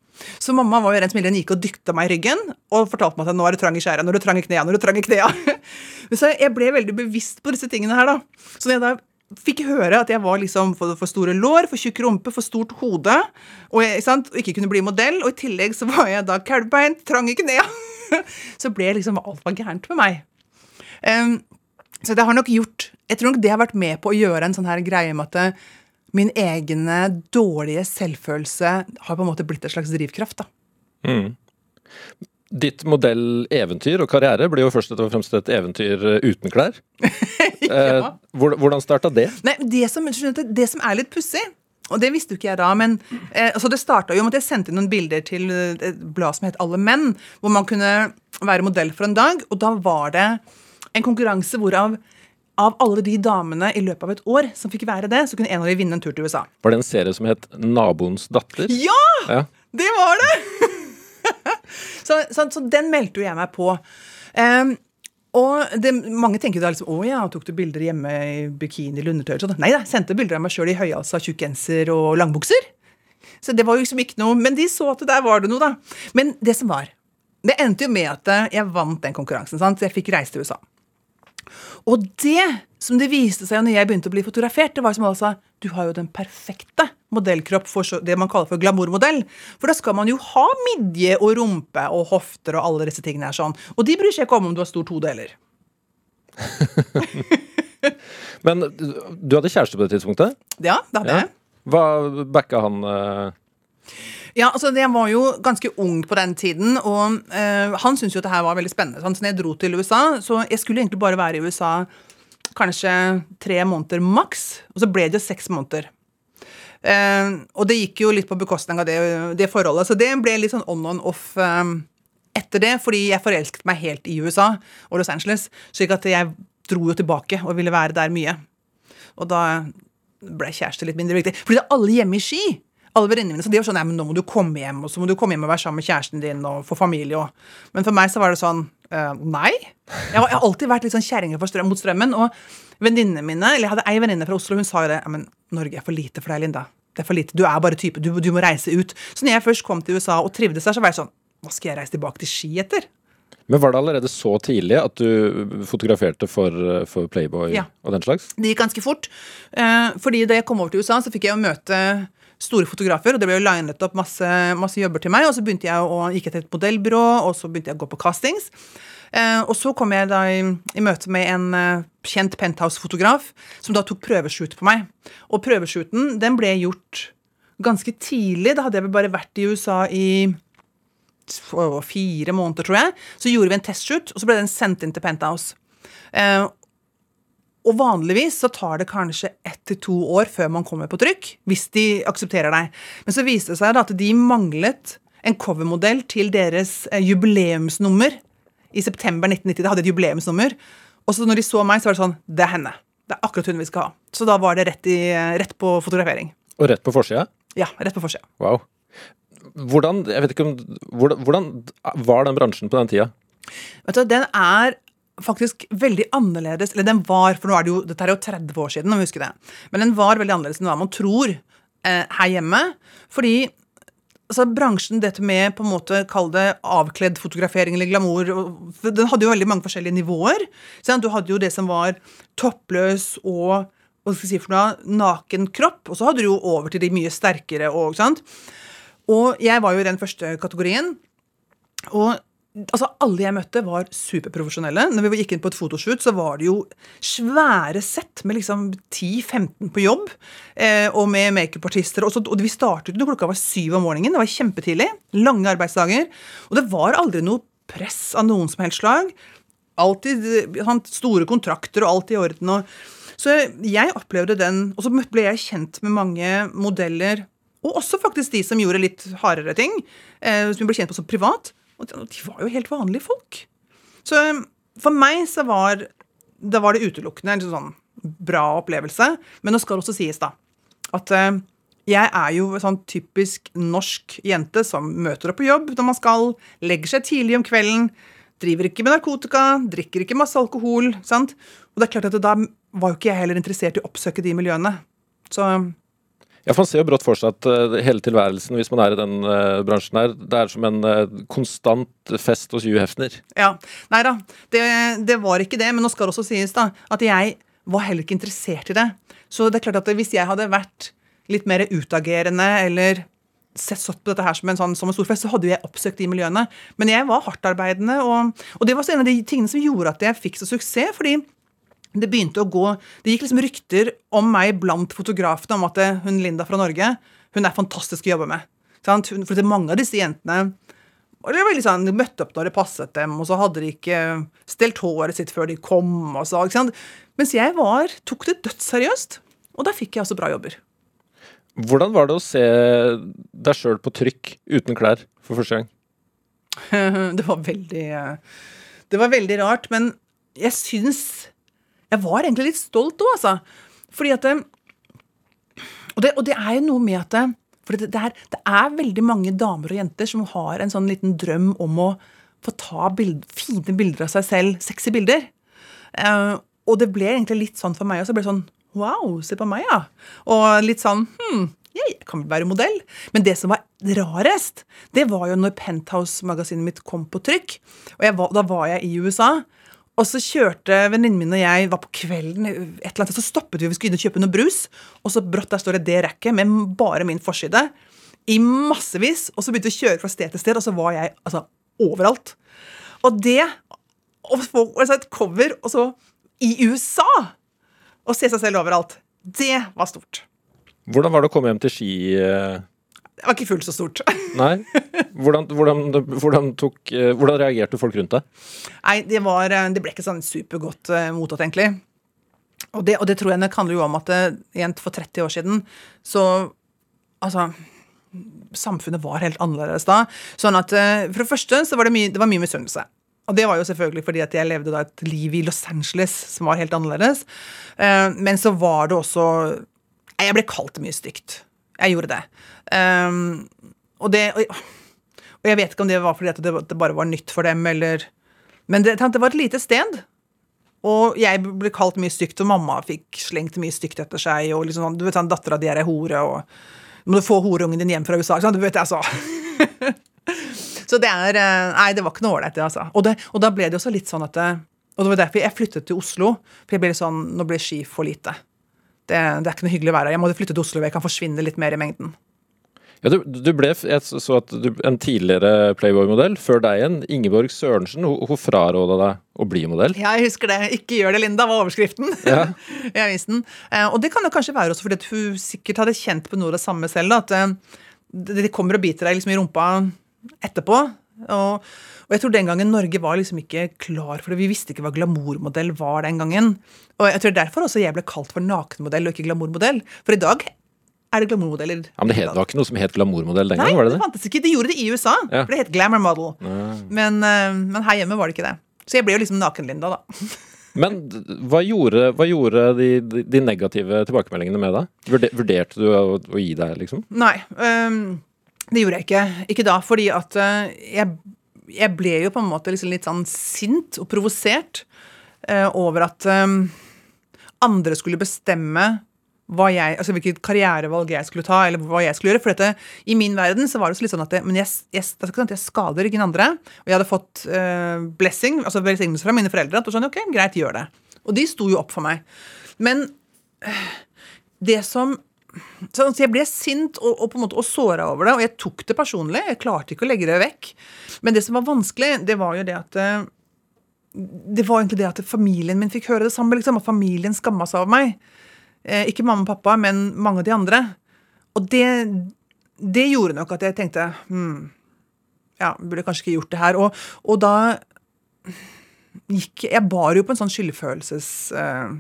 Så mamma var jo rent smilende, gikk og dykta meg i ryggen og fortalte meg at nå er det trang i skjæra, nå er det trang i knea, nå er det trang i knea. Så jeg ble veldig bevisst på disse tingene her, da. Så når jeg da fikk høre at jeg var liksom for, for store lår, for tjukk rumpe, for stort hode, og, jeg, og ikke kunne bli modell, og i tillegg så var jeg da kalvbeint, trang i knea, så ble liksom alt var gærent med meg. Um, så det har nok gjort Jeg tror nok det har vært med på å gjøre en sånn her greie med at min egne dårlige selvfølelse har på en måte blitt et slags drivkraft. da. Mm. Ditt modell-eventyr og karriere blir jo først og fremst et eventyr eh, uten klær. ja. Hvordan starta det? Nei, det som, det som er litt pussig, og det visste jo ikke jeg da, men eh, altså det starta jo med at jeg sendte noen bilder til et blad som het Alle menn, hvor man kunne være modell for en dag, og da var det en konkurranse hvorav av alle de damene i løpet av et år som fikk være det, så kunne en av dem vinne en tur til USA. Var det en serie som het Naboens datter? Ja! ja. Det var det! så, så, så, den meldte jo jeg meg på. Um, og det, mange tenker da liksom Å ja, tok du bilder hjemme i bikini eller undertøy? Sånn. Nei da, sendte bilder av meg sjøl i høyhalsa tjukkgenser og langbukser. Så det var jo liksom ikke noe Men de så at der var det noe, da. Men det som var Det endte jo med at jeg vant den konkurransen. sant? Så jeg fikk reise til USA. Og det som det viste seg når jeg begynte å bli fotografert, det var som alle sa du har jo den perfekte modellkropp for det man kaller for glamourmodell. For da skal man jo ha midje og rumpe og hofter og alle disse tingene her sånn. Og de bryr seg ikke om om du har stort hode heller. Men du hadde kjæreste på det tidspunktet? Ja, det hadde jeg. Hva backa han? Uh... Ja, altså Jeg var jo ganske ung på den tiden, og uh, han syntes jo at det her var veldig spennende. Så når jeg dro til USA, så jeg skulle egentlig bare være i USA kanskje tre måneder maks, og så ble det jo seks måneder. Uh, og det gikk jo litt på bekostning av det, det, forholdet, så det ble litt sånn on and off uh, etter det, fordi jeg forelsket meg helt i USA og Los Angeles, slik at jeg dro jo tilbake og ville være der mye. Og da ble kjæreste litt mindre viktig. Fordi det er alle hjemme i Ski alle venninnene mine så de var sånn Nei, men nå må du komme hjem, og så må du komme hjem og være sammen med kjæresten din og få familie og Men for meg så var det sånn uh, Nei. Jeg, har, alltid vært litt sånn kjerringe strøm, mot strømmen. Og venninnene mine Eller jeg hadde ei venninne fra Oslo, hun sa jo det. Men Norge er for lite for deg, Linda. Det er for lite. Du er bare type. Du, du må reise ut. Så når jeg først kom til USA og trivdes der, så var jeg sånn Hva skal jeg reise tilbake til Ski etter? Men Var det allerede så tidlig at du fotograferte for, for Playboy ja. og den slags? Det gikk ganske fort. Uh, fordi da jeg kom over til USA, så fikk jeg jo møte store fotografer, og det ble jo linet opp masse, masse jobber til meg. Og så begynte jeg å gikk etter et modellbyrå, og så begynte jeg å gå på castings. Eh, og så kom jeg da i, i møte med en uh, kjent Penthouse-fotograf som da tok prøveshoot på meg. Og prøveshooten den ble gjort ganske tidlig. Da hadde jeg vel bare vært i USA i fire måneder, tror jeg. Så gjorde vi en testshoot, og så ble den sendt inn til Penthouse. Eh, og vanligvis så tar det kanskje ett til to år før man kommer på trykk, hvis de aksepterer deg. Men så viste det seg at de manglet en covermodell til deres eh, jubileumsnummer i september 1990. De hadde et jubileumsnummer. Og så når de så meg, så var det sånn Det er henne. Det er akkurat hun vi skal ha. Så da var det rett, i, rett på fotografering. Og rett på forsida? Ja, rett på forsida. Wow. Hvordan, jeg vet ikke om, hvordan, hvordan var den bransjen på den tida? Vet du, Den er faktisk veldig annerledes Eller den var, for nå er det jo, dette er jo 30 år siden, om vi husker det. Men den var veldig annerledes enn hva man tror eh, her hjemme. Fordi altså, bransjen, dette med på en måte, kall det avkledd fotografering eller glamour Den hadde jo veldig mange forskjellige nivåer. Sant? Du hadde jo det som var toppløs og hva skal jeg si for noe, naken kropp. Og så hadde du jo over til de mye sterkere. Og, sant? og jeg var jo i den første kategorien. Og Altså, Alle jeg møtte, var superprofesjonelle. Når vi gikk inn på et fotoshoot, så var det jo svære sett med liksom 10-15 på jobb. Eh, og med makeupartister. Og, og vi startet når klokka var syv om morgenen. Det var kjempetidlig. Lange arbeidsdager. Og det var aldri noe press av noen som helst slag. Alltid sånn, store kontrakter og alt i orden. Og, så jeg opplevde den. Og så ble jeg kjent med mange modeller. Og også faktisk de som gjorde litt hardere ting. Eh, som vi ble kjent på som privat og de var jo helt vanlige folk. Så um, for meg så var da var det utelukkende en sånn bra opplevelse. Men det skal også sies, da, at uh, jeg er jo en sånn typisk norsk jente som møter opp på jobb når man skal, legger seg tidlig om kvelden, driver ikke med narkotika, drikker ikke masse alkohol. sant? Og det er klart at da var jo ikke jeg heller interessert i å oppsøke de miljøene. Så Ja, for Man ser jo brått for seg at eh, hele tilværelsen, hvis man er i den uh, bransjen her, det er som en uh, konstant fest hos Hugh Hefner. ja. Nei da, det, det var ikke det. Men nå skal det også sies da, at jeg var heller ikke interessert i det. Så det er klart at hvis jeg hadde vært litt mer utagerende eller sett satt på dette her som en, sånn, som en stor fest, så hadde jeg oppsøkt de miljøene. Men jeg var hardtarbeidende, og, og det var også en av de tingene som gjorde at jeg fikk så suksess. fordi det begynte å gå, det gikk liksom rykter om meg blant fotografene om at det, hun Linda fra Norge hun er fantastisk å jobbe med. Sant? For det er mange av disse jentene det var sånn, De møtte opp når det passet dem, og så hadde de ikke stelt håret sitt før de kom. og så, ikke sant? Mens jeg var, tok det dødsseriøst. Og da fikk jeg også bra jobber. Hvordan var det å se deg sjøl på trykk uten klær for første gang? det var veldig eh, Det var veldig rart, men jeg syns Jeg var egentlig litt stolt òg, altså. Fordi at og, det, og det er jo noe med at For det, det, er, det er veldig mange damer og jenter som har en sånn liten drøm om å få ta bild, fine bilder av seg selv, sexy bilder. Uh, og det ble egentlig litt sånn for meg også. Det ble sånn Wow, se på meg, ja. Og litt sånn Hm, jeg kan vel være modell. Men det som var rarest, det var jo når Penthouse-magasinet mitt kom på trykk. Og var, da var jeg i USA. Og så kjørte venninnen min og jeg var på kvelden, et eller annet, så stoppet vi vi skulle inn og kjøpe noe brus. Og så brått der står det det rekket med bare min forside. I massevis. Og så begynte vi å kjøre fra sted til sted, og så var jeg altså overalt. Og det Å få altså et cover og så i USA! Og se seg selv overalt. Det var stort. Hvordan var det å komme hjem til Ski? Eh, Det var ikke fullt så stort. Nei? Hvordan, hvordan, hvordan, tok, eh, hvordan reagerte folk rundt deg? Nei, det, var, eh, det ble ikke sånn supergodt uh, mottatt, egentlig. Og det, og det tror jeg nok handler jo om at igjen for 30 år siden så Altså Samfunnet var helt annerledes da. Sånn at eh, For det første så var det mye, det var mye misunnelse. Og det var jo selvfølgelig fordi at jeg levde da et liv i Los Angeles som var helt annerledes. Eh, men så var det også Jeg ble kalt mye stygt. Jeg gjorde det. Um, og det og, og jeg vet ikke om det var fordi det, det bare var nytt for dem, eller Men det, det var et lite sted. Og jeg ble kalt mye stygt, og mamma fikk slengt mye stygt etter seg. og liksom sånn, du vet sånn, Dattera di er ei hore, og må du få horeungen din hjem fra USA. Sånn. Du vet, altså. så det er eh, Nei, det var ikke noe ålreit, det, altså. Og, det, og da ble det også litt sånn at Og det var derfor jeg flyttet til Oslo. For jeg ble litt sånn Nå ble ski for lite. Det, det er ikke noe hyggelig å være her. Jeg må flytte til Oslo, jeg kan forsvinne litt mer i mengden. Ja, du, du ble, jeg så at du, En tidligere Playboy-modell før deg igjen, Ingeborg Sørensen, hun, hun fraråda deg å bli modell. Ja, jeg husker det. 'Ikke gjør det, Linda' var overskriften Ja. i avisen. Eh, og det kan jo kanskje være også fordi hun sikkert hadde kjent på noe av det samme selv. da, At eh, det kommer og biter deg liksom i rumpa etterpå. Og, og jeg tror den gangen Norge var liksom ikke klar for det. Vi visste ikke hva glamourmodell var den gangen. Og jeg tror derfor også jeg ble kalt for nakenmodell og ikke glamourmodell. For i dag er det glamourmodeller. Ja, men det, het, det var ikke noe som het glamourmodell den Nei, gang, var det det det? fantes ikke. De gjorde det i USA. Ja. For det het glamour model. Men, eh, men her hjemme var det ikke det. Så jeg ble jo liksom naken-Linda, da. Men hva gjorde, hva gjorde de, de, de negative tilbakemeldingene med deg? Vurderte du å, å gi deg, liksom? Nei, øhm, det gjorde jeg ikke. Ikke da, fordi at øh, jeg, jeg ble jo på en måte liksom litt sånn sint og provosert eh, over at eh, andre skulle bestemme jeg, altså hvilket karrierevalg jeg skulle ta, eller hva jeg skulle gjøre. For dette, i min verden så var det så litt sånn at det, men jeg, jeg, sånn jeg skader ingen andre. Og jeg hadde fått eh, blessing, altså velsignelse fra mine foreldre. At sånn, ok, greit, gjør det. Og de sto jo opp for meg. Men øh, det som så jeg ble sint og, og på en måte og såra over det, og jeg tok det personlig. Jeg klarte ikke å legge det vekk. Men det som var vanskelig, det var jo det at eh, Det var egentlig det at familien min fikk høre det samme. Liksom, at familien skamma seg over meg. Eh, ikke mamma og pappa, men mange av de andre. Og det, det gjorde nok at jeg tenkte hmm, Ja, burde kanskje ikke gjort det her. Og, og da gikk Jeg bar jo på en sånn skyldfølelses... Eh,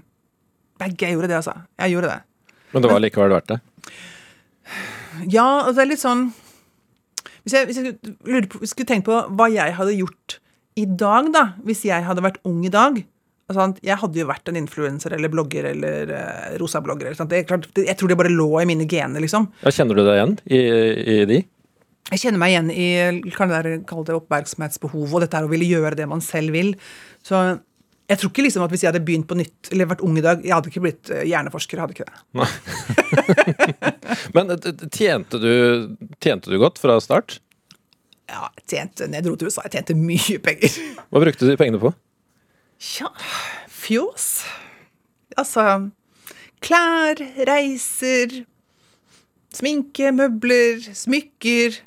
jeg gjorde det, altså. Jeg gjorde det. Men det var likevel verdt det? Ja, det er litt sånn Hvis jeg, hvis jeg skulle, på, skulle tenkt på hva jeg hadde gjort i dag, da, hvis jeg hadde vært ung i dag altså, Jeg hadde jo vært en influenser eller blogger eller uh, rosablogger. eller. Er klart, jeg tror det bare lå i mine gener, liksom. Ja, kjenner du deg igjen i, i de? jeg kjenner meg igjen i kan det kalle det oppmerksomhetsbehov og dette er å ville gjøre det man selv vil. Så jeg tror ikke liksom at hvis jeg hadde begynt på nytt eller vært ung i dag, jeg hadde ikke blitt eh, hjerneforsker. hadde ikke det. Men eh, tjente du, tjente du godt fra start? Ja, jeg tjente, når jeg dro til USA, jeg tjente mye penger. Hva brukte du pengene på? Tja, fjås. Altså klær, reiser, sminke, møbler, smykker.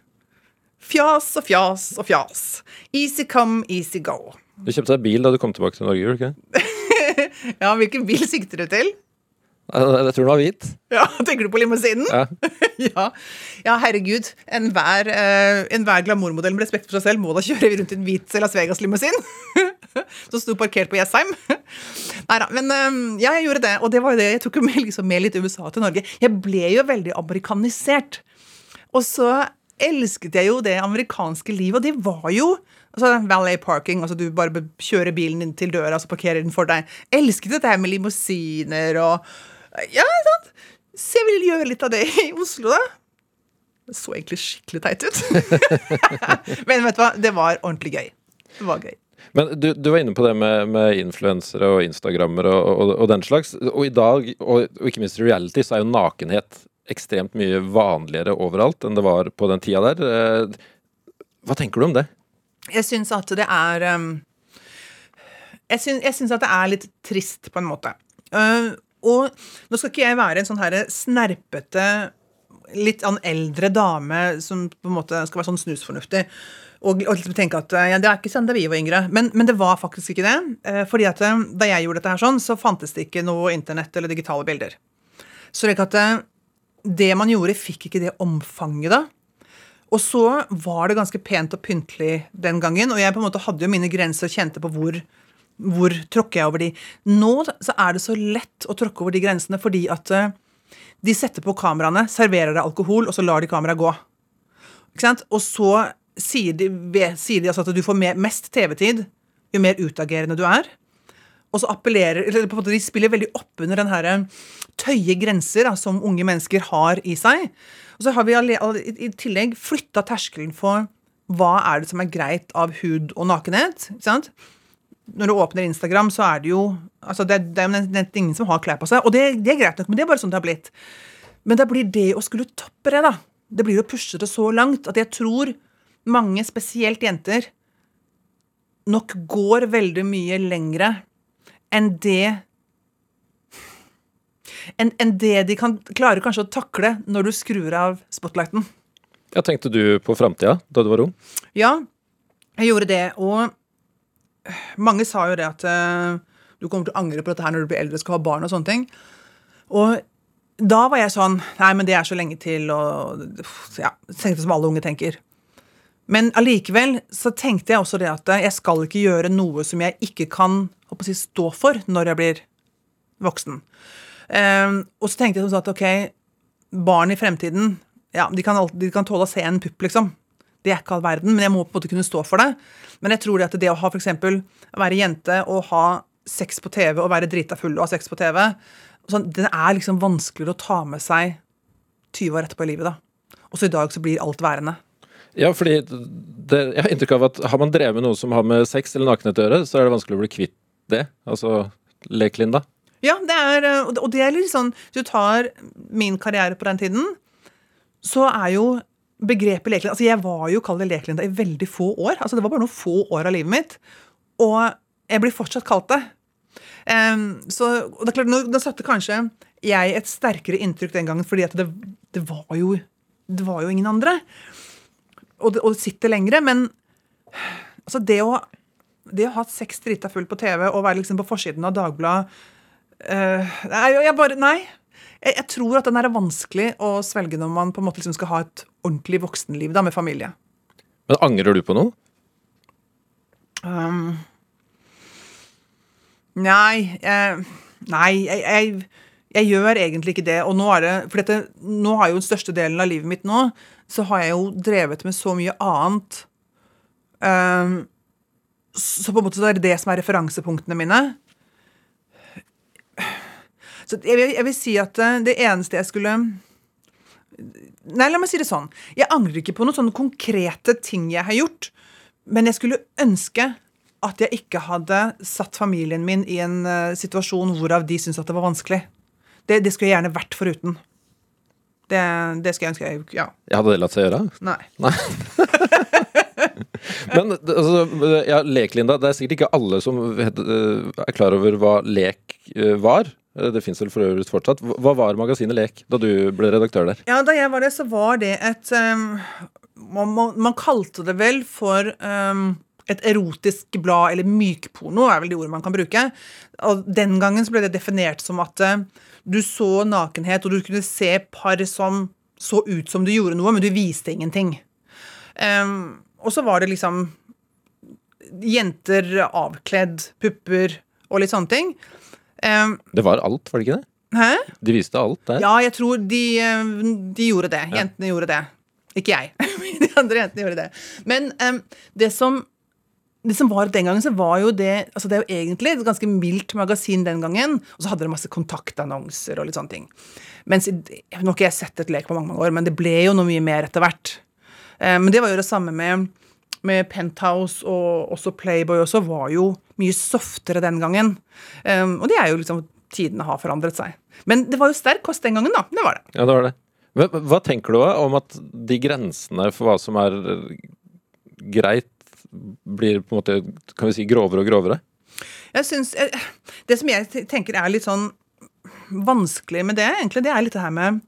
Fjas og fjas og fjas. Easy come, easy go. Du kjøpte deg bil da du kom tilbake til Norge, gjorde du ikke? Ja, hvilken bil sikter du til? Jeg tror den var hvit. Ja, Tenker du på limousinen? Ja. ja. ja, herregud. Enhver uh, en glamourmodell med respekt for seg selv må da kjøre rundt i en hvit Las Vegas-limousin. Som sto parkert på Jessheim. Nei da. Men uh, ja, jeg gjorde det. Og det var jo det. Jeg tok jo med, liksom, med litt USA til Norge. Jeg ble jo veldig amerikanisert. Og så elsket jeg jo det amerikanske livet, og det var jo altså Valley parking, altså du bare kjører bilen din til døra, så parkerer den for deg. Elsket dette her med limousiner og Ja, sant? Så jeg vil gjøre litt av det i Oslo, da. Det så egentlig skikkelig teit ut. Men vet du hva, det var ordentlig gøy. Det var gøy. Men du, du, var inne på det med, med influensere og instagrammer og, og, og, den slags. Og i dag, og, og ikke minst reality, så er jo nakenhet ekstremt mye vanligere overalt enn det var på den tida der. Eh, hva tenker du om det? Jeg syns at det er um, Jeg syns at det er litt trist, på en måte. Uh, og nå skal ikke jeg være en sånn her snerpete, litt an eldre dame som på en måte skal være sånn snusfornuftig. Og, og liksom tenke at ja, det er ikke sånn da vi var yngre. Men, men, det var faktisk ikke det. Uh, fordi at da jeg gjorde dette her sånn, så fantes det ikke noe internett eller digitale bilder. Så det, det man gjorde, fikk ikke det omfanget da. Og så var det ganske pent og pyntelig den gangen, og jeg på en måte hadde jo mine grenser og kjente på hvor, hvor tråkker jeg over de. Nå så er det så lett å tråkke over de grensene fordi at uh, de setter på kameraene, serverer deg alkohol, og så lar de kameraet gå. Ikke sant? Og så sier de, sier de altså at du får mest TV-tid jo mer utagerende du er. Og så appellerer eller på en måte De spiller veldig oppunder den her eh, tøye grenser da, som unge mennesker har i seg. Og så har vi i tillegg flytta terskelen for hva er det som er greit av hud og nakenhet. ikke sant? Når du åpner Instagram, så er det jo altså det, det er ingen som har klær på seg. Og det, det, er greit nok, men det er bare sånn det har blitt. Men det blir det å skulle toppe det, da. Det blir å pushe det så langt at jeg tror mange, spesielt jenter, nok går veldig mye lengre enn det enn en det de kan klare kanskje å takle når du skrur av spotlighten. Ja, Tenkte du på framtida da du var ung? Ja, jeg gjorde det. Og mange sa jo det at uh, du kommer til å angre på dette her når du blir eldre og skal ha barn og sånne ting. Og da var jeg sånn Nei, men det er så lenge til, og ja, tenkte som alle unge tenker. Men allikevel så tenkte jeg også det at jeg skal ikke gjøre noe som jeg ikke kan si, stå for når jeg blir voksen. Um, og så tenkte jeg sånn at ok, barn i fremtiden ja, de kan, de kan tåle å se en pupp, liksom. Det er ikke all verden, men jeg må på en måte kunne stå for det. Men jeg tror det at det å ha for eksempel, være jente og ha sex på TV og være drita full og ha sex på TV, sånn, det er liksom vanskeligere å ta med seg 20 år etterpå i livet. da. Og så i dag så blir alt værende. Ja, fordi det, jeg har inntrykk av at har man drevet med noe som har med sex eller nakenhet å gjøre, så er det vanskelig å bli kvitt det? Altså lek Linda? Ja, det er, og det er litt sånn Hvis du tar min karriere på den tiden, så er jo begrepet leklinda Altså, jeg var jo kalt leklinda i veldig få år. Altså, det var bare noen få år av livet mitt. Og jeg blir fortsatt kalt det. Um, så og det er klart, nå, nå satte kanskje jeg et sterkere inntrykk den gangen, fordi at det, det, var, jo, det var jo ingen andre. Og det, og det sitter lengre. Men altså, det å det å ha seks drita full på TV og være liksom på forsiden av Dagbladet uh, jeg bare, Nei. Jeg, jeg, tror at den er vanskelig å svelge når man på en måte liksom skal ha et ordentlig voksenliv da, med familie. Men angrer du på noe? Um, nei jeg, Nei, jeg, jeg, jeg, gjør egentlig ikke det. Og nå er det For dette, nå har jo den største delen av livet mitt nå, så har jeg jo drevet med så mye annet. Um, så på en måte så er det det som er referansepunktene mine. Så jeg vil, jeg vil si at eh, det eneste jeg skulle Nei, la meg si det sånn. Jeg angrer ikke på noen sånne konkrete ting jeg har gjort, men jeg skulle ønske at jeg ikke hadde satt familien min i en uh, situasjon hvorav de syntes at det var vanskelig. Det, det skulle jeg gjerne vært foruten. Det, det skulle jeg ønske jeg Ja. Jeg hadde det latt seg gjøre? Nei. Nei. Men altså, ja, lek, Linda. Det er sikkert ikke alle som eh, er klar over hva lek var. Eh, Det fins vel for øvrig fortsatt. Hva var magasinet Lek da du ble redaktør der? Ja, da jeg var det, så var det et um, man, man, kalte det vel for um, et erotisk blad, eller mykporno er vel de ordene man kan bruke. Og den gangen så ble det definert som at uh, du så nakenhet, og du kunne se par som så ut som du gjorde noe, men du viste ingenting. Um, og så var det liksom jenter avkledd, pupper og litt sånne ting. Um, Det var alt, var det ikke det? hæ? De viste alt der. Ja, jeg tror de, de gjorde det. Jentene gjorde det. Ikke jeg. De andre jentene gjorde det. Men um, det som det som var den gangen, så var jo det altså Det er jo egentlig et ganske mildt magasin den gangen. Og så hadde det masse kontaktannonser og litt sånne ting. Mens Nå har ikke jeg sett et lek på mange, mange år, men det ble jo noe mye mer etter hvert. Men men det var jo det samme med, med Penthouse og også Playboy også, var jo mye softere den gangen. Um, og det er jo liksom Tidene har forandret seg. Men det var jo sterk kost den gangen, da. Det var det. Ja, det var det. Hva, hva tenker du om at de grensene for hva som er eh, greit, blir på en måte kan vi si, grovere og grovere? Jeg synes, eh, Det som jeg tenker er litt sånn vanskelig med det, egentlig, det er litt det her med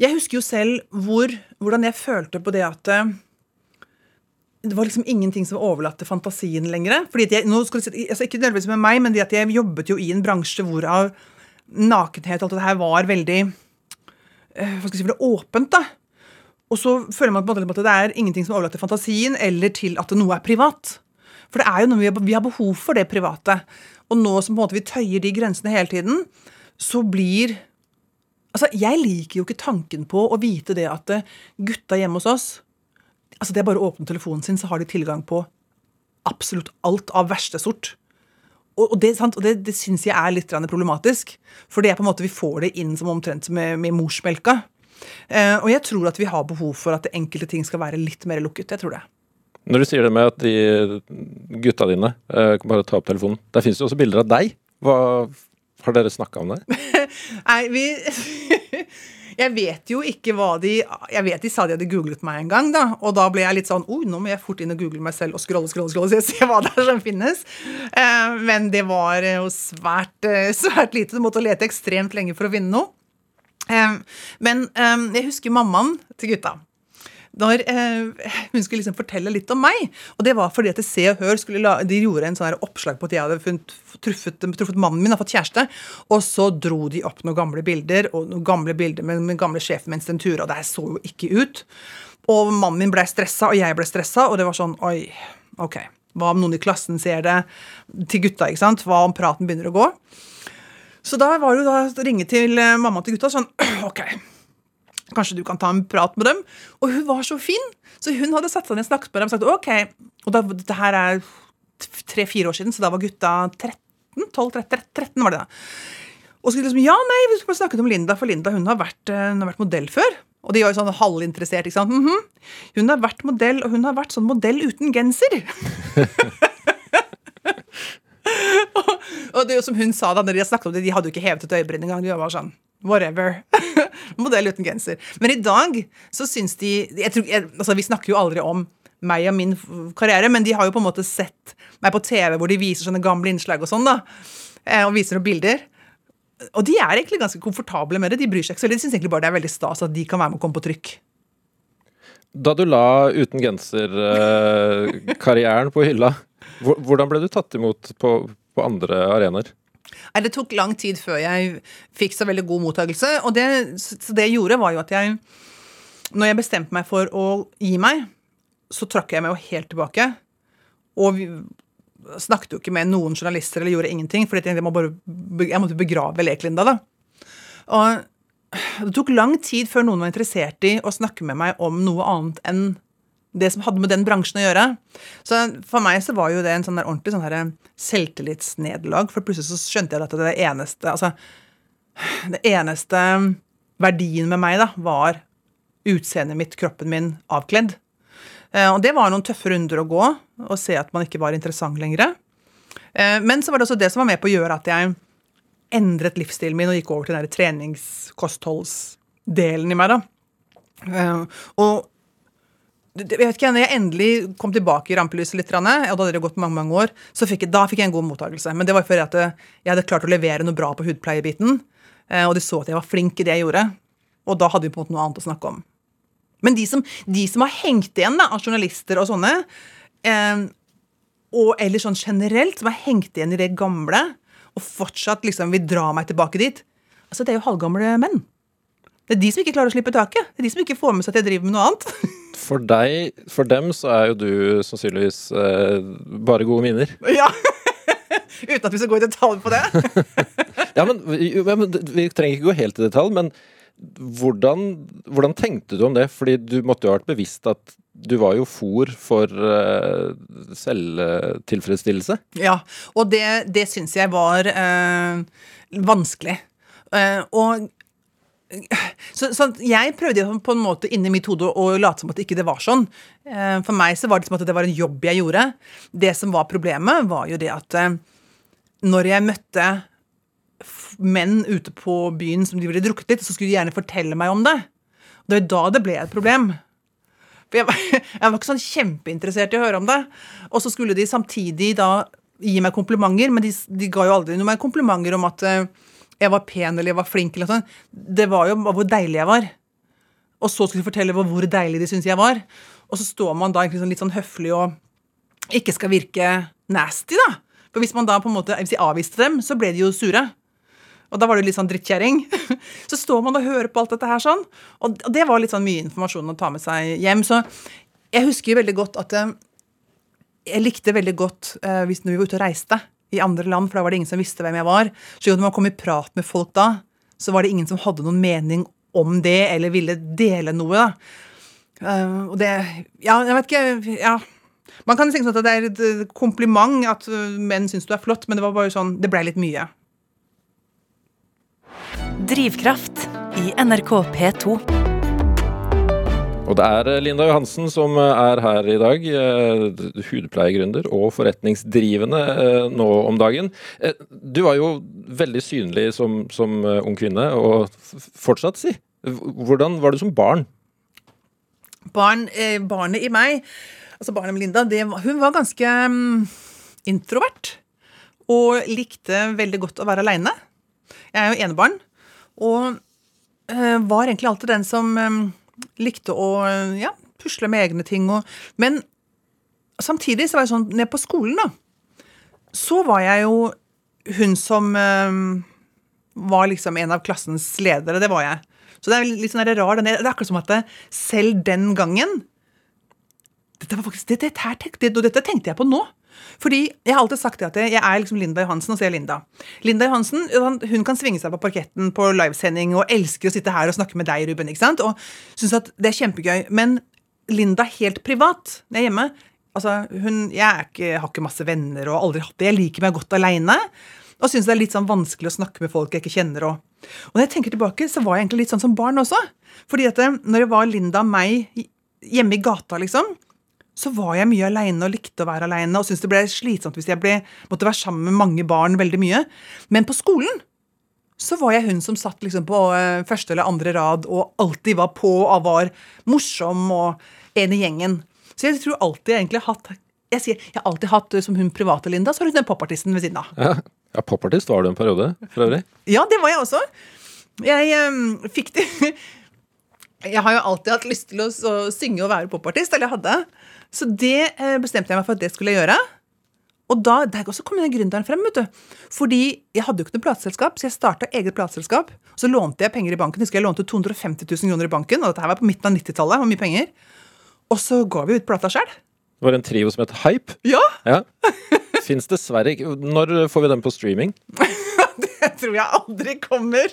Jeg husker jo selv hvor, hvordan jeg følte på det at eh, det var liksom ingenting som overlatt til fantasien lenger. Fordi at jeg, nå skal si, altså Ikke nødvendigvis med meg, men at jeg jobbet jo i en bransje hvorav nakenhet og alt det her var veldig eh, hva skal jeg si, åpent. da. Og så føler man på en måte at det er ingenting som er fantasien, eller til at noe er privat. For det er jo noe vi har, vi har behov for det private. Og nå som på en måte vi tøyer de grensene hele tiden, så blir Altså, jeg liker jo ikke tanken på å vite det at eh, gutta hjemme hos oss Altså, det er bare å åpne telefonen sin, så har de tilgang på absolutt alt av verste sort. Og, og det, sant? Og det, det syns jeg er litt problematisk. For det er på en måte vi får det inn som omtrent med, med morsmelka. Eh, og jeg tror at vi har behov for at enkelte ting skal være litt mer lukket. Jeg tror det. Når du sier det med at de gutta dine eh, kan bare ta opp telefonen Der finnes jo også bilder av deg. Hva Har dere snakka om det? Nei, vi Jeg vet jo ikke hva de Jeg vet de sa de hadde googlet meg en gang, da. Og da ble jeg litt sånn Oi, nå må jeg fort inn og google meg selv og scrolle, scrolle, scrolle, jeg ser hva det er som finnes. Eh, men det var jo svært, eh, svært lite. Du måtte lete ekstremt lenge for å finne noe. Eh, men eh, jeg husker mammaen til gutta. Når eh, hun skulle liksom fortelle litt om meg. Og det var fordi at Se og Hør skulle la, de gjorde en sånn oppslag på at jeg hadde funnet, truffet, truffet mannen min, har fått kjæreste. Og så dro de opp noen gamle bilder, og noen gamle bilder med, med gamle sjefen min Stentura, og det her så jo ikke ut. Og mannen min ble stressa, og jeg ble stressa, og det var sånn Oi, ok. Hva om noen i klassen ser det? Til gutta, ikke sant? Hva om praten begynner å gå? Så da var det jo da ringe til eh, mamma til gutta sånn OK, kanskje du kan ta en prat med dem? Og hun var så fin! Så hun hadde satt seg ned og snakket med dem og sagt OK. Og da, dette her er tre-fire år siden, så da var gutta 13? 12-13 13 var det da. Og så liksom, ja, nei, vi skulle snakket om Linda, for Linda hun har vært, eh, hun har vært modell før. Og de var jo sånn halvinteressert. ikke sant? Mhm. Hun har vært modell, og hun har vært sånn modell uten genser. og, det er jo som hun sa da når de snakket om det, de hadde jo ikke hevet et øyebryn engang. De var sånn Whatever. modell uten genser. Men i dag så syns de jeg tror, jeg, altså Vi snakker jo aldri om meg og min karriere, men de har jo på en måte sett meg på TV hvor de viser sånne gamle innslag og sånn, da. eh, Og viser noen bilder. Og de er egentlig ganske komfortable med det. De bryr seg ikke så veldig. De syns egentlig bare det er veldig stas at de kan være med og komme på trykk. Da du la uten genser-karrieren på hylla, hvordan ble du tatt imot på, på andre arenaer? Nei, Det tok lang tid før jeg fikk så veldig god mottakelse. Og det, så det jeg gjorde, var jo at jeg Når jeg bestemte meg for å gi meg, så trakk jeg meg jo helt tilbake. Og vi snakket jo ikke med noen journalister eller gjorde ingenting, for jeg, må jeg måtte begrave Lek-Linda, da. Og det tok lang tid før noen var interessert i å snakke med meg om noe annet enn det som hadde med den bransjen å gjøre. Så for meg så var jo det en sånn der ordentlig sånn her selvtillitsnederlag, for plutselig så skjønte jeg at det eneste altså, det eneste verdien med meg da, var utseendet mitt, kroppen min, avkledd. Eh, og det var noen tøffe runder å gå, og se at man ikke var interessant lenger. Eh, men så var det også det som var med på å gjøre at jeg endret livsstilen min og gikk over til den treningskostholdsdelen i meg. da. Eh, og jeg vet ikke, når jeg endelig kom tilbake i rampelyset litt, og da hadde det gått mange mange år, så fikk jeg, da fikk jeg en god mottakelse. Men det var fordi at jeg hadde klart å levere noe bra på hudpleiebiten. Og de så at jeg var flink i det jeg gjorde. Og da hadde vi på en måte noe annet å snakke om. Men de som, de som har hengt igjen da, av journalister og sånne, eh, og eller sånn generelt, som har hengt igjen i det gamle, og fortsatt liksom vil dra meg tilbake dit, altså det er jo halvgamle menn. Det er de som ikke klarer å slippe taket. Det er de som ikke får med seg at jeg driver med noe annet. For deg, for dem så er jo du sannsynligvis eh, bare gode minner. Ja. Uten at vi skal gå i detalj på det. ja, men, ja, men Vi trenger ikke gå helt i detalj, men hvordan, hvordan, tenkte du om det? Fordi du måtte jo ha vært bevisst at du var jo fòr for uh, selvtilfredsstillelse. Ja, og det, det syns jeg var uh, vanskelig. Uh, og så, så, jeg prøvde på en måte inni mitt hode å late som at ikke det var sånn. For meg så var det som at det var en jobb jeg gjorde. Det som var problemet, var jo det at når jeg møtte menn ute på byen som de ville drukket litt, så skulle de gjerne fortelle meg om det. Og det var da det ble et problem. For jeg var, jeg var ikke sånn kjempeinteressert i å høre om det. Og så skulle de samtidig da gi meg komplimenter, men de, de ga jo aldri noe komplimenter om at uh, jeg var pen eller jeg var flink. eller sånn. Det var jo hvor deilig jeg var. Og så skulle de fortelle hvor deilig de syntes jeg var. Og så står man da sånn, litt sånn høflig og ikke skal virke nasty, da. For hvis man da på en måte, hvis jeg avviste dem, så ble de jo sure. Og da var det litt sånn drittkjerring. Så står man og hører på alt dette her sånn. Og det var litt sånn mye informasjon å ta med seg hjem. Så jeg husker veldig godt at eh, jeg likte veldig godt uh, hvis når vi var ute og reiste i andre land, for da var det ingen som visste hvem jeg var. Så når man kom i prat med folk da, så var det ingen som hadde noen mening om det, eller ville dele noe. da. Uh, og det Ja, jeg vet ikke ja. Man kan tenke sånn at det er et kompliment at menn syns du er flott, men det var bare sånn, det ble litt mye. Drivkraft i NRK P2. Og det er eh, Linda Johansen som eh, er her i dag. Eh, hudpleiegründer og forretningsdrivende nå om dagen. Du var jo veldig synlig som, som ung kvinne, og fortsatt, si. Hvordan var du som barn? Barn, barnet i meg, altså barnet med Linda, det, hun var ganske um, introvert. Og likte veldig godt å være aleine. Jeg er jo enebarn. Og uh, var egentlig alltid den som øh, likte å ja, pusle med egne ting. Og, men samtidig så var jeg sånn Ned på skolen, da, så var jeg jo hun som øh, var liksom en av klassens ledere. Det var jeg. Så det er litt sånn rar, det er akkurat som at det, selv den gangen dette, var faktisk, det, dette, det, dette tenkte jeg på nå. Fordi Jeg har alltid sagt at jeg er liksom Linda Johansen, og så er Linda. Linda Johansen hun kan svinge seg på parketten på livesending og elsker å sitte her og snakke med deg, Ruben. ikke sant? Og synes at det er kjempegøy. Men Linda helt privat, når jeg er hjemme altså hun, Jeg ikke, har ikke masse venner og aldri hatt det. Jeg liker meg godt aleine. Og syns det er litt sånn vanskelig å snakke med folk jeg ikke kjenner. Og, og når jeg tenker tilbake, så var jeg egentlig litt sånn som barn også. Fordi at eh, når det var Linda og meg hjemme i gata, liksom, så var jeg mye aleine og likte å være aleine og syntes det ble slitsomt hvis jeg ble, måtte være sammen med mange barn veldig mye. Men på skolen så var jeg hun som satt liksom på uh, første eller andre rad og alltid var på og var morsom og en i gjengen. Så jeg tror alltid jeg egentlig har hatt jeg sier, jeg har alltid hatt som hun private Linda, så har hun den popartisten ved siden av. Ja, ja popartist var du en periode for øvrig? Ja, det var jeg også. Jeg um, fikk det Jeg har jo alltid hatt lyst til å synge og være popartist, eller jeg hadde. Så det eh, bestemte jeg meg for at det skulle jeg gjøre. Og da, der også kom den gründeren frem. vet du. Fordi jeg hadde jo ikke noe plateselskap, så jeg starta eget plateselskap. Så lånte jeg penger i banken. Husker jeg lånte 250 000 kroner i banken, og dette her var på midten av 90-tallet. mye penger. Og så ga vi ut plata sjøl. Det var en trio som het Hype? Ja. ja. Fins dessverre ikke Når får vi den på streaming? det tror jeg aldri kommer.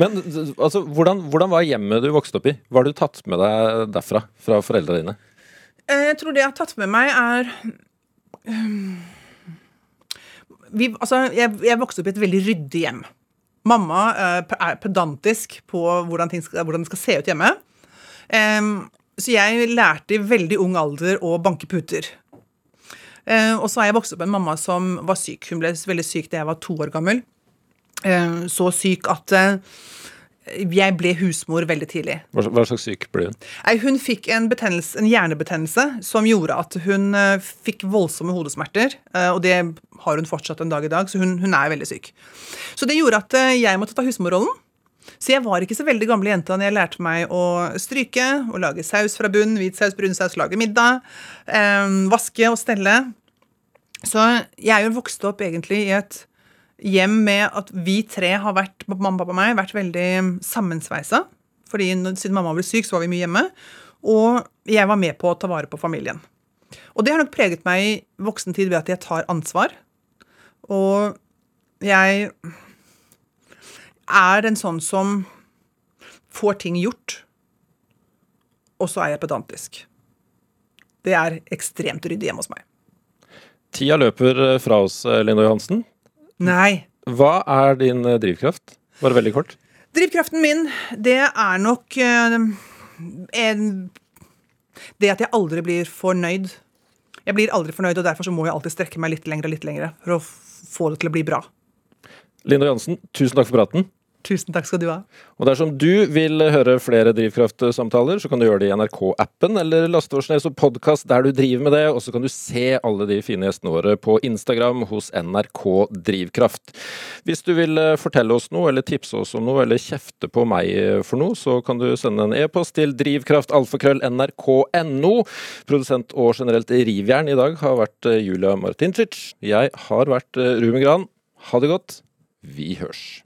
Men altså, hvordan, hvordan, var hjemmet du vokste opp i? Hva har du tatt med deg derfra? Fra foreldrene dine? Eh, jeg tror det jeg har tatt med meg, er um, vi, altså, jeg, jeg, vokste opp i et veldig ryddig hjem. Mamma eh, er pedantisk på hvordan, skal, hvordan det skal se ut hjemme. Um, så jeg lærte i veldig ung alder å banke puter. Uh, og så har jeg vokst opp med en mamma som var syk. Hun ble veldig syk da jeg var to år gammel. Eh, så syk at eh, jeg ble husmor veldig tidlig. Hva slags syk ble hun? Hun fikk en, en hjernebetennelse som gjorde at hun eh, fikk voldsomme hodesmerter. og det har hun fortsatt en dag i dag, så hun, hun er veldig syk. Så det gjorde at jeg måtte ta husmorrollen. Så jeg var ikke så veldig gamle jenta når jeg lærte meg å stryke og lage saus fra bunn, hvit saus, brun saus, lage middag, vaske og stelle. Så jeg er jo vokst opp egentlig i et hjem med at vi tre har vært, mamma, pappa og meg, vært veldig sammensveisa. Fordi siden mamma ble syk, så var vi mye hjemme. Og jeg var med på å ta vare på familien. Og det har nok preget meg i voksen tid ved at jeg tar ansvar. Og jeg er en sånn som får ting gjort, og så er jeg pedantisk. Det er ekstremt ryddig hjemme hos meg. Tida løper eh, fra oss, eh, Linda Johansen. Nei. Hva er din eh, drivkraft? Bare veldig kort. Drivkraften min, det er nok eh, en, det at jeg aldri blir fornøyd. Jeg blir aldri fornøyd, og derfor så må jeg alltid strekke meg litt lenger og litt lenger for å få det til å bli bra. Linda Jansen, tusen takk for praten. Tusen takk skal du ha. Og dersom du vil høre flere Drivkraft-samtaler, så kan du gjøre det i NRK-appen, eller laste oss ned som podkast der du driver med det, og så kan du se alle de fine gjestene våre på Instagram hos NRK Drivkraft. Hvis du vil eh, fortelle oss noe, eller tipse oss om noe, eller kjefte på meg for noe, så kan du sende en e-post til drivkraftalfakrøll.nrk.no. Produsent og generelt rivjern i dag har vært eh, Julia Martincic. Jeg har vært eh, Ruben Gran. Ha det godt. Vi hørs.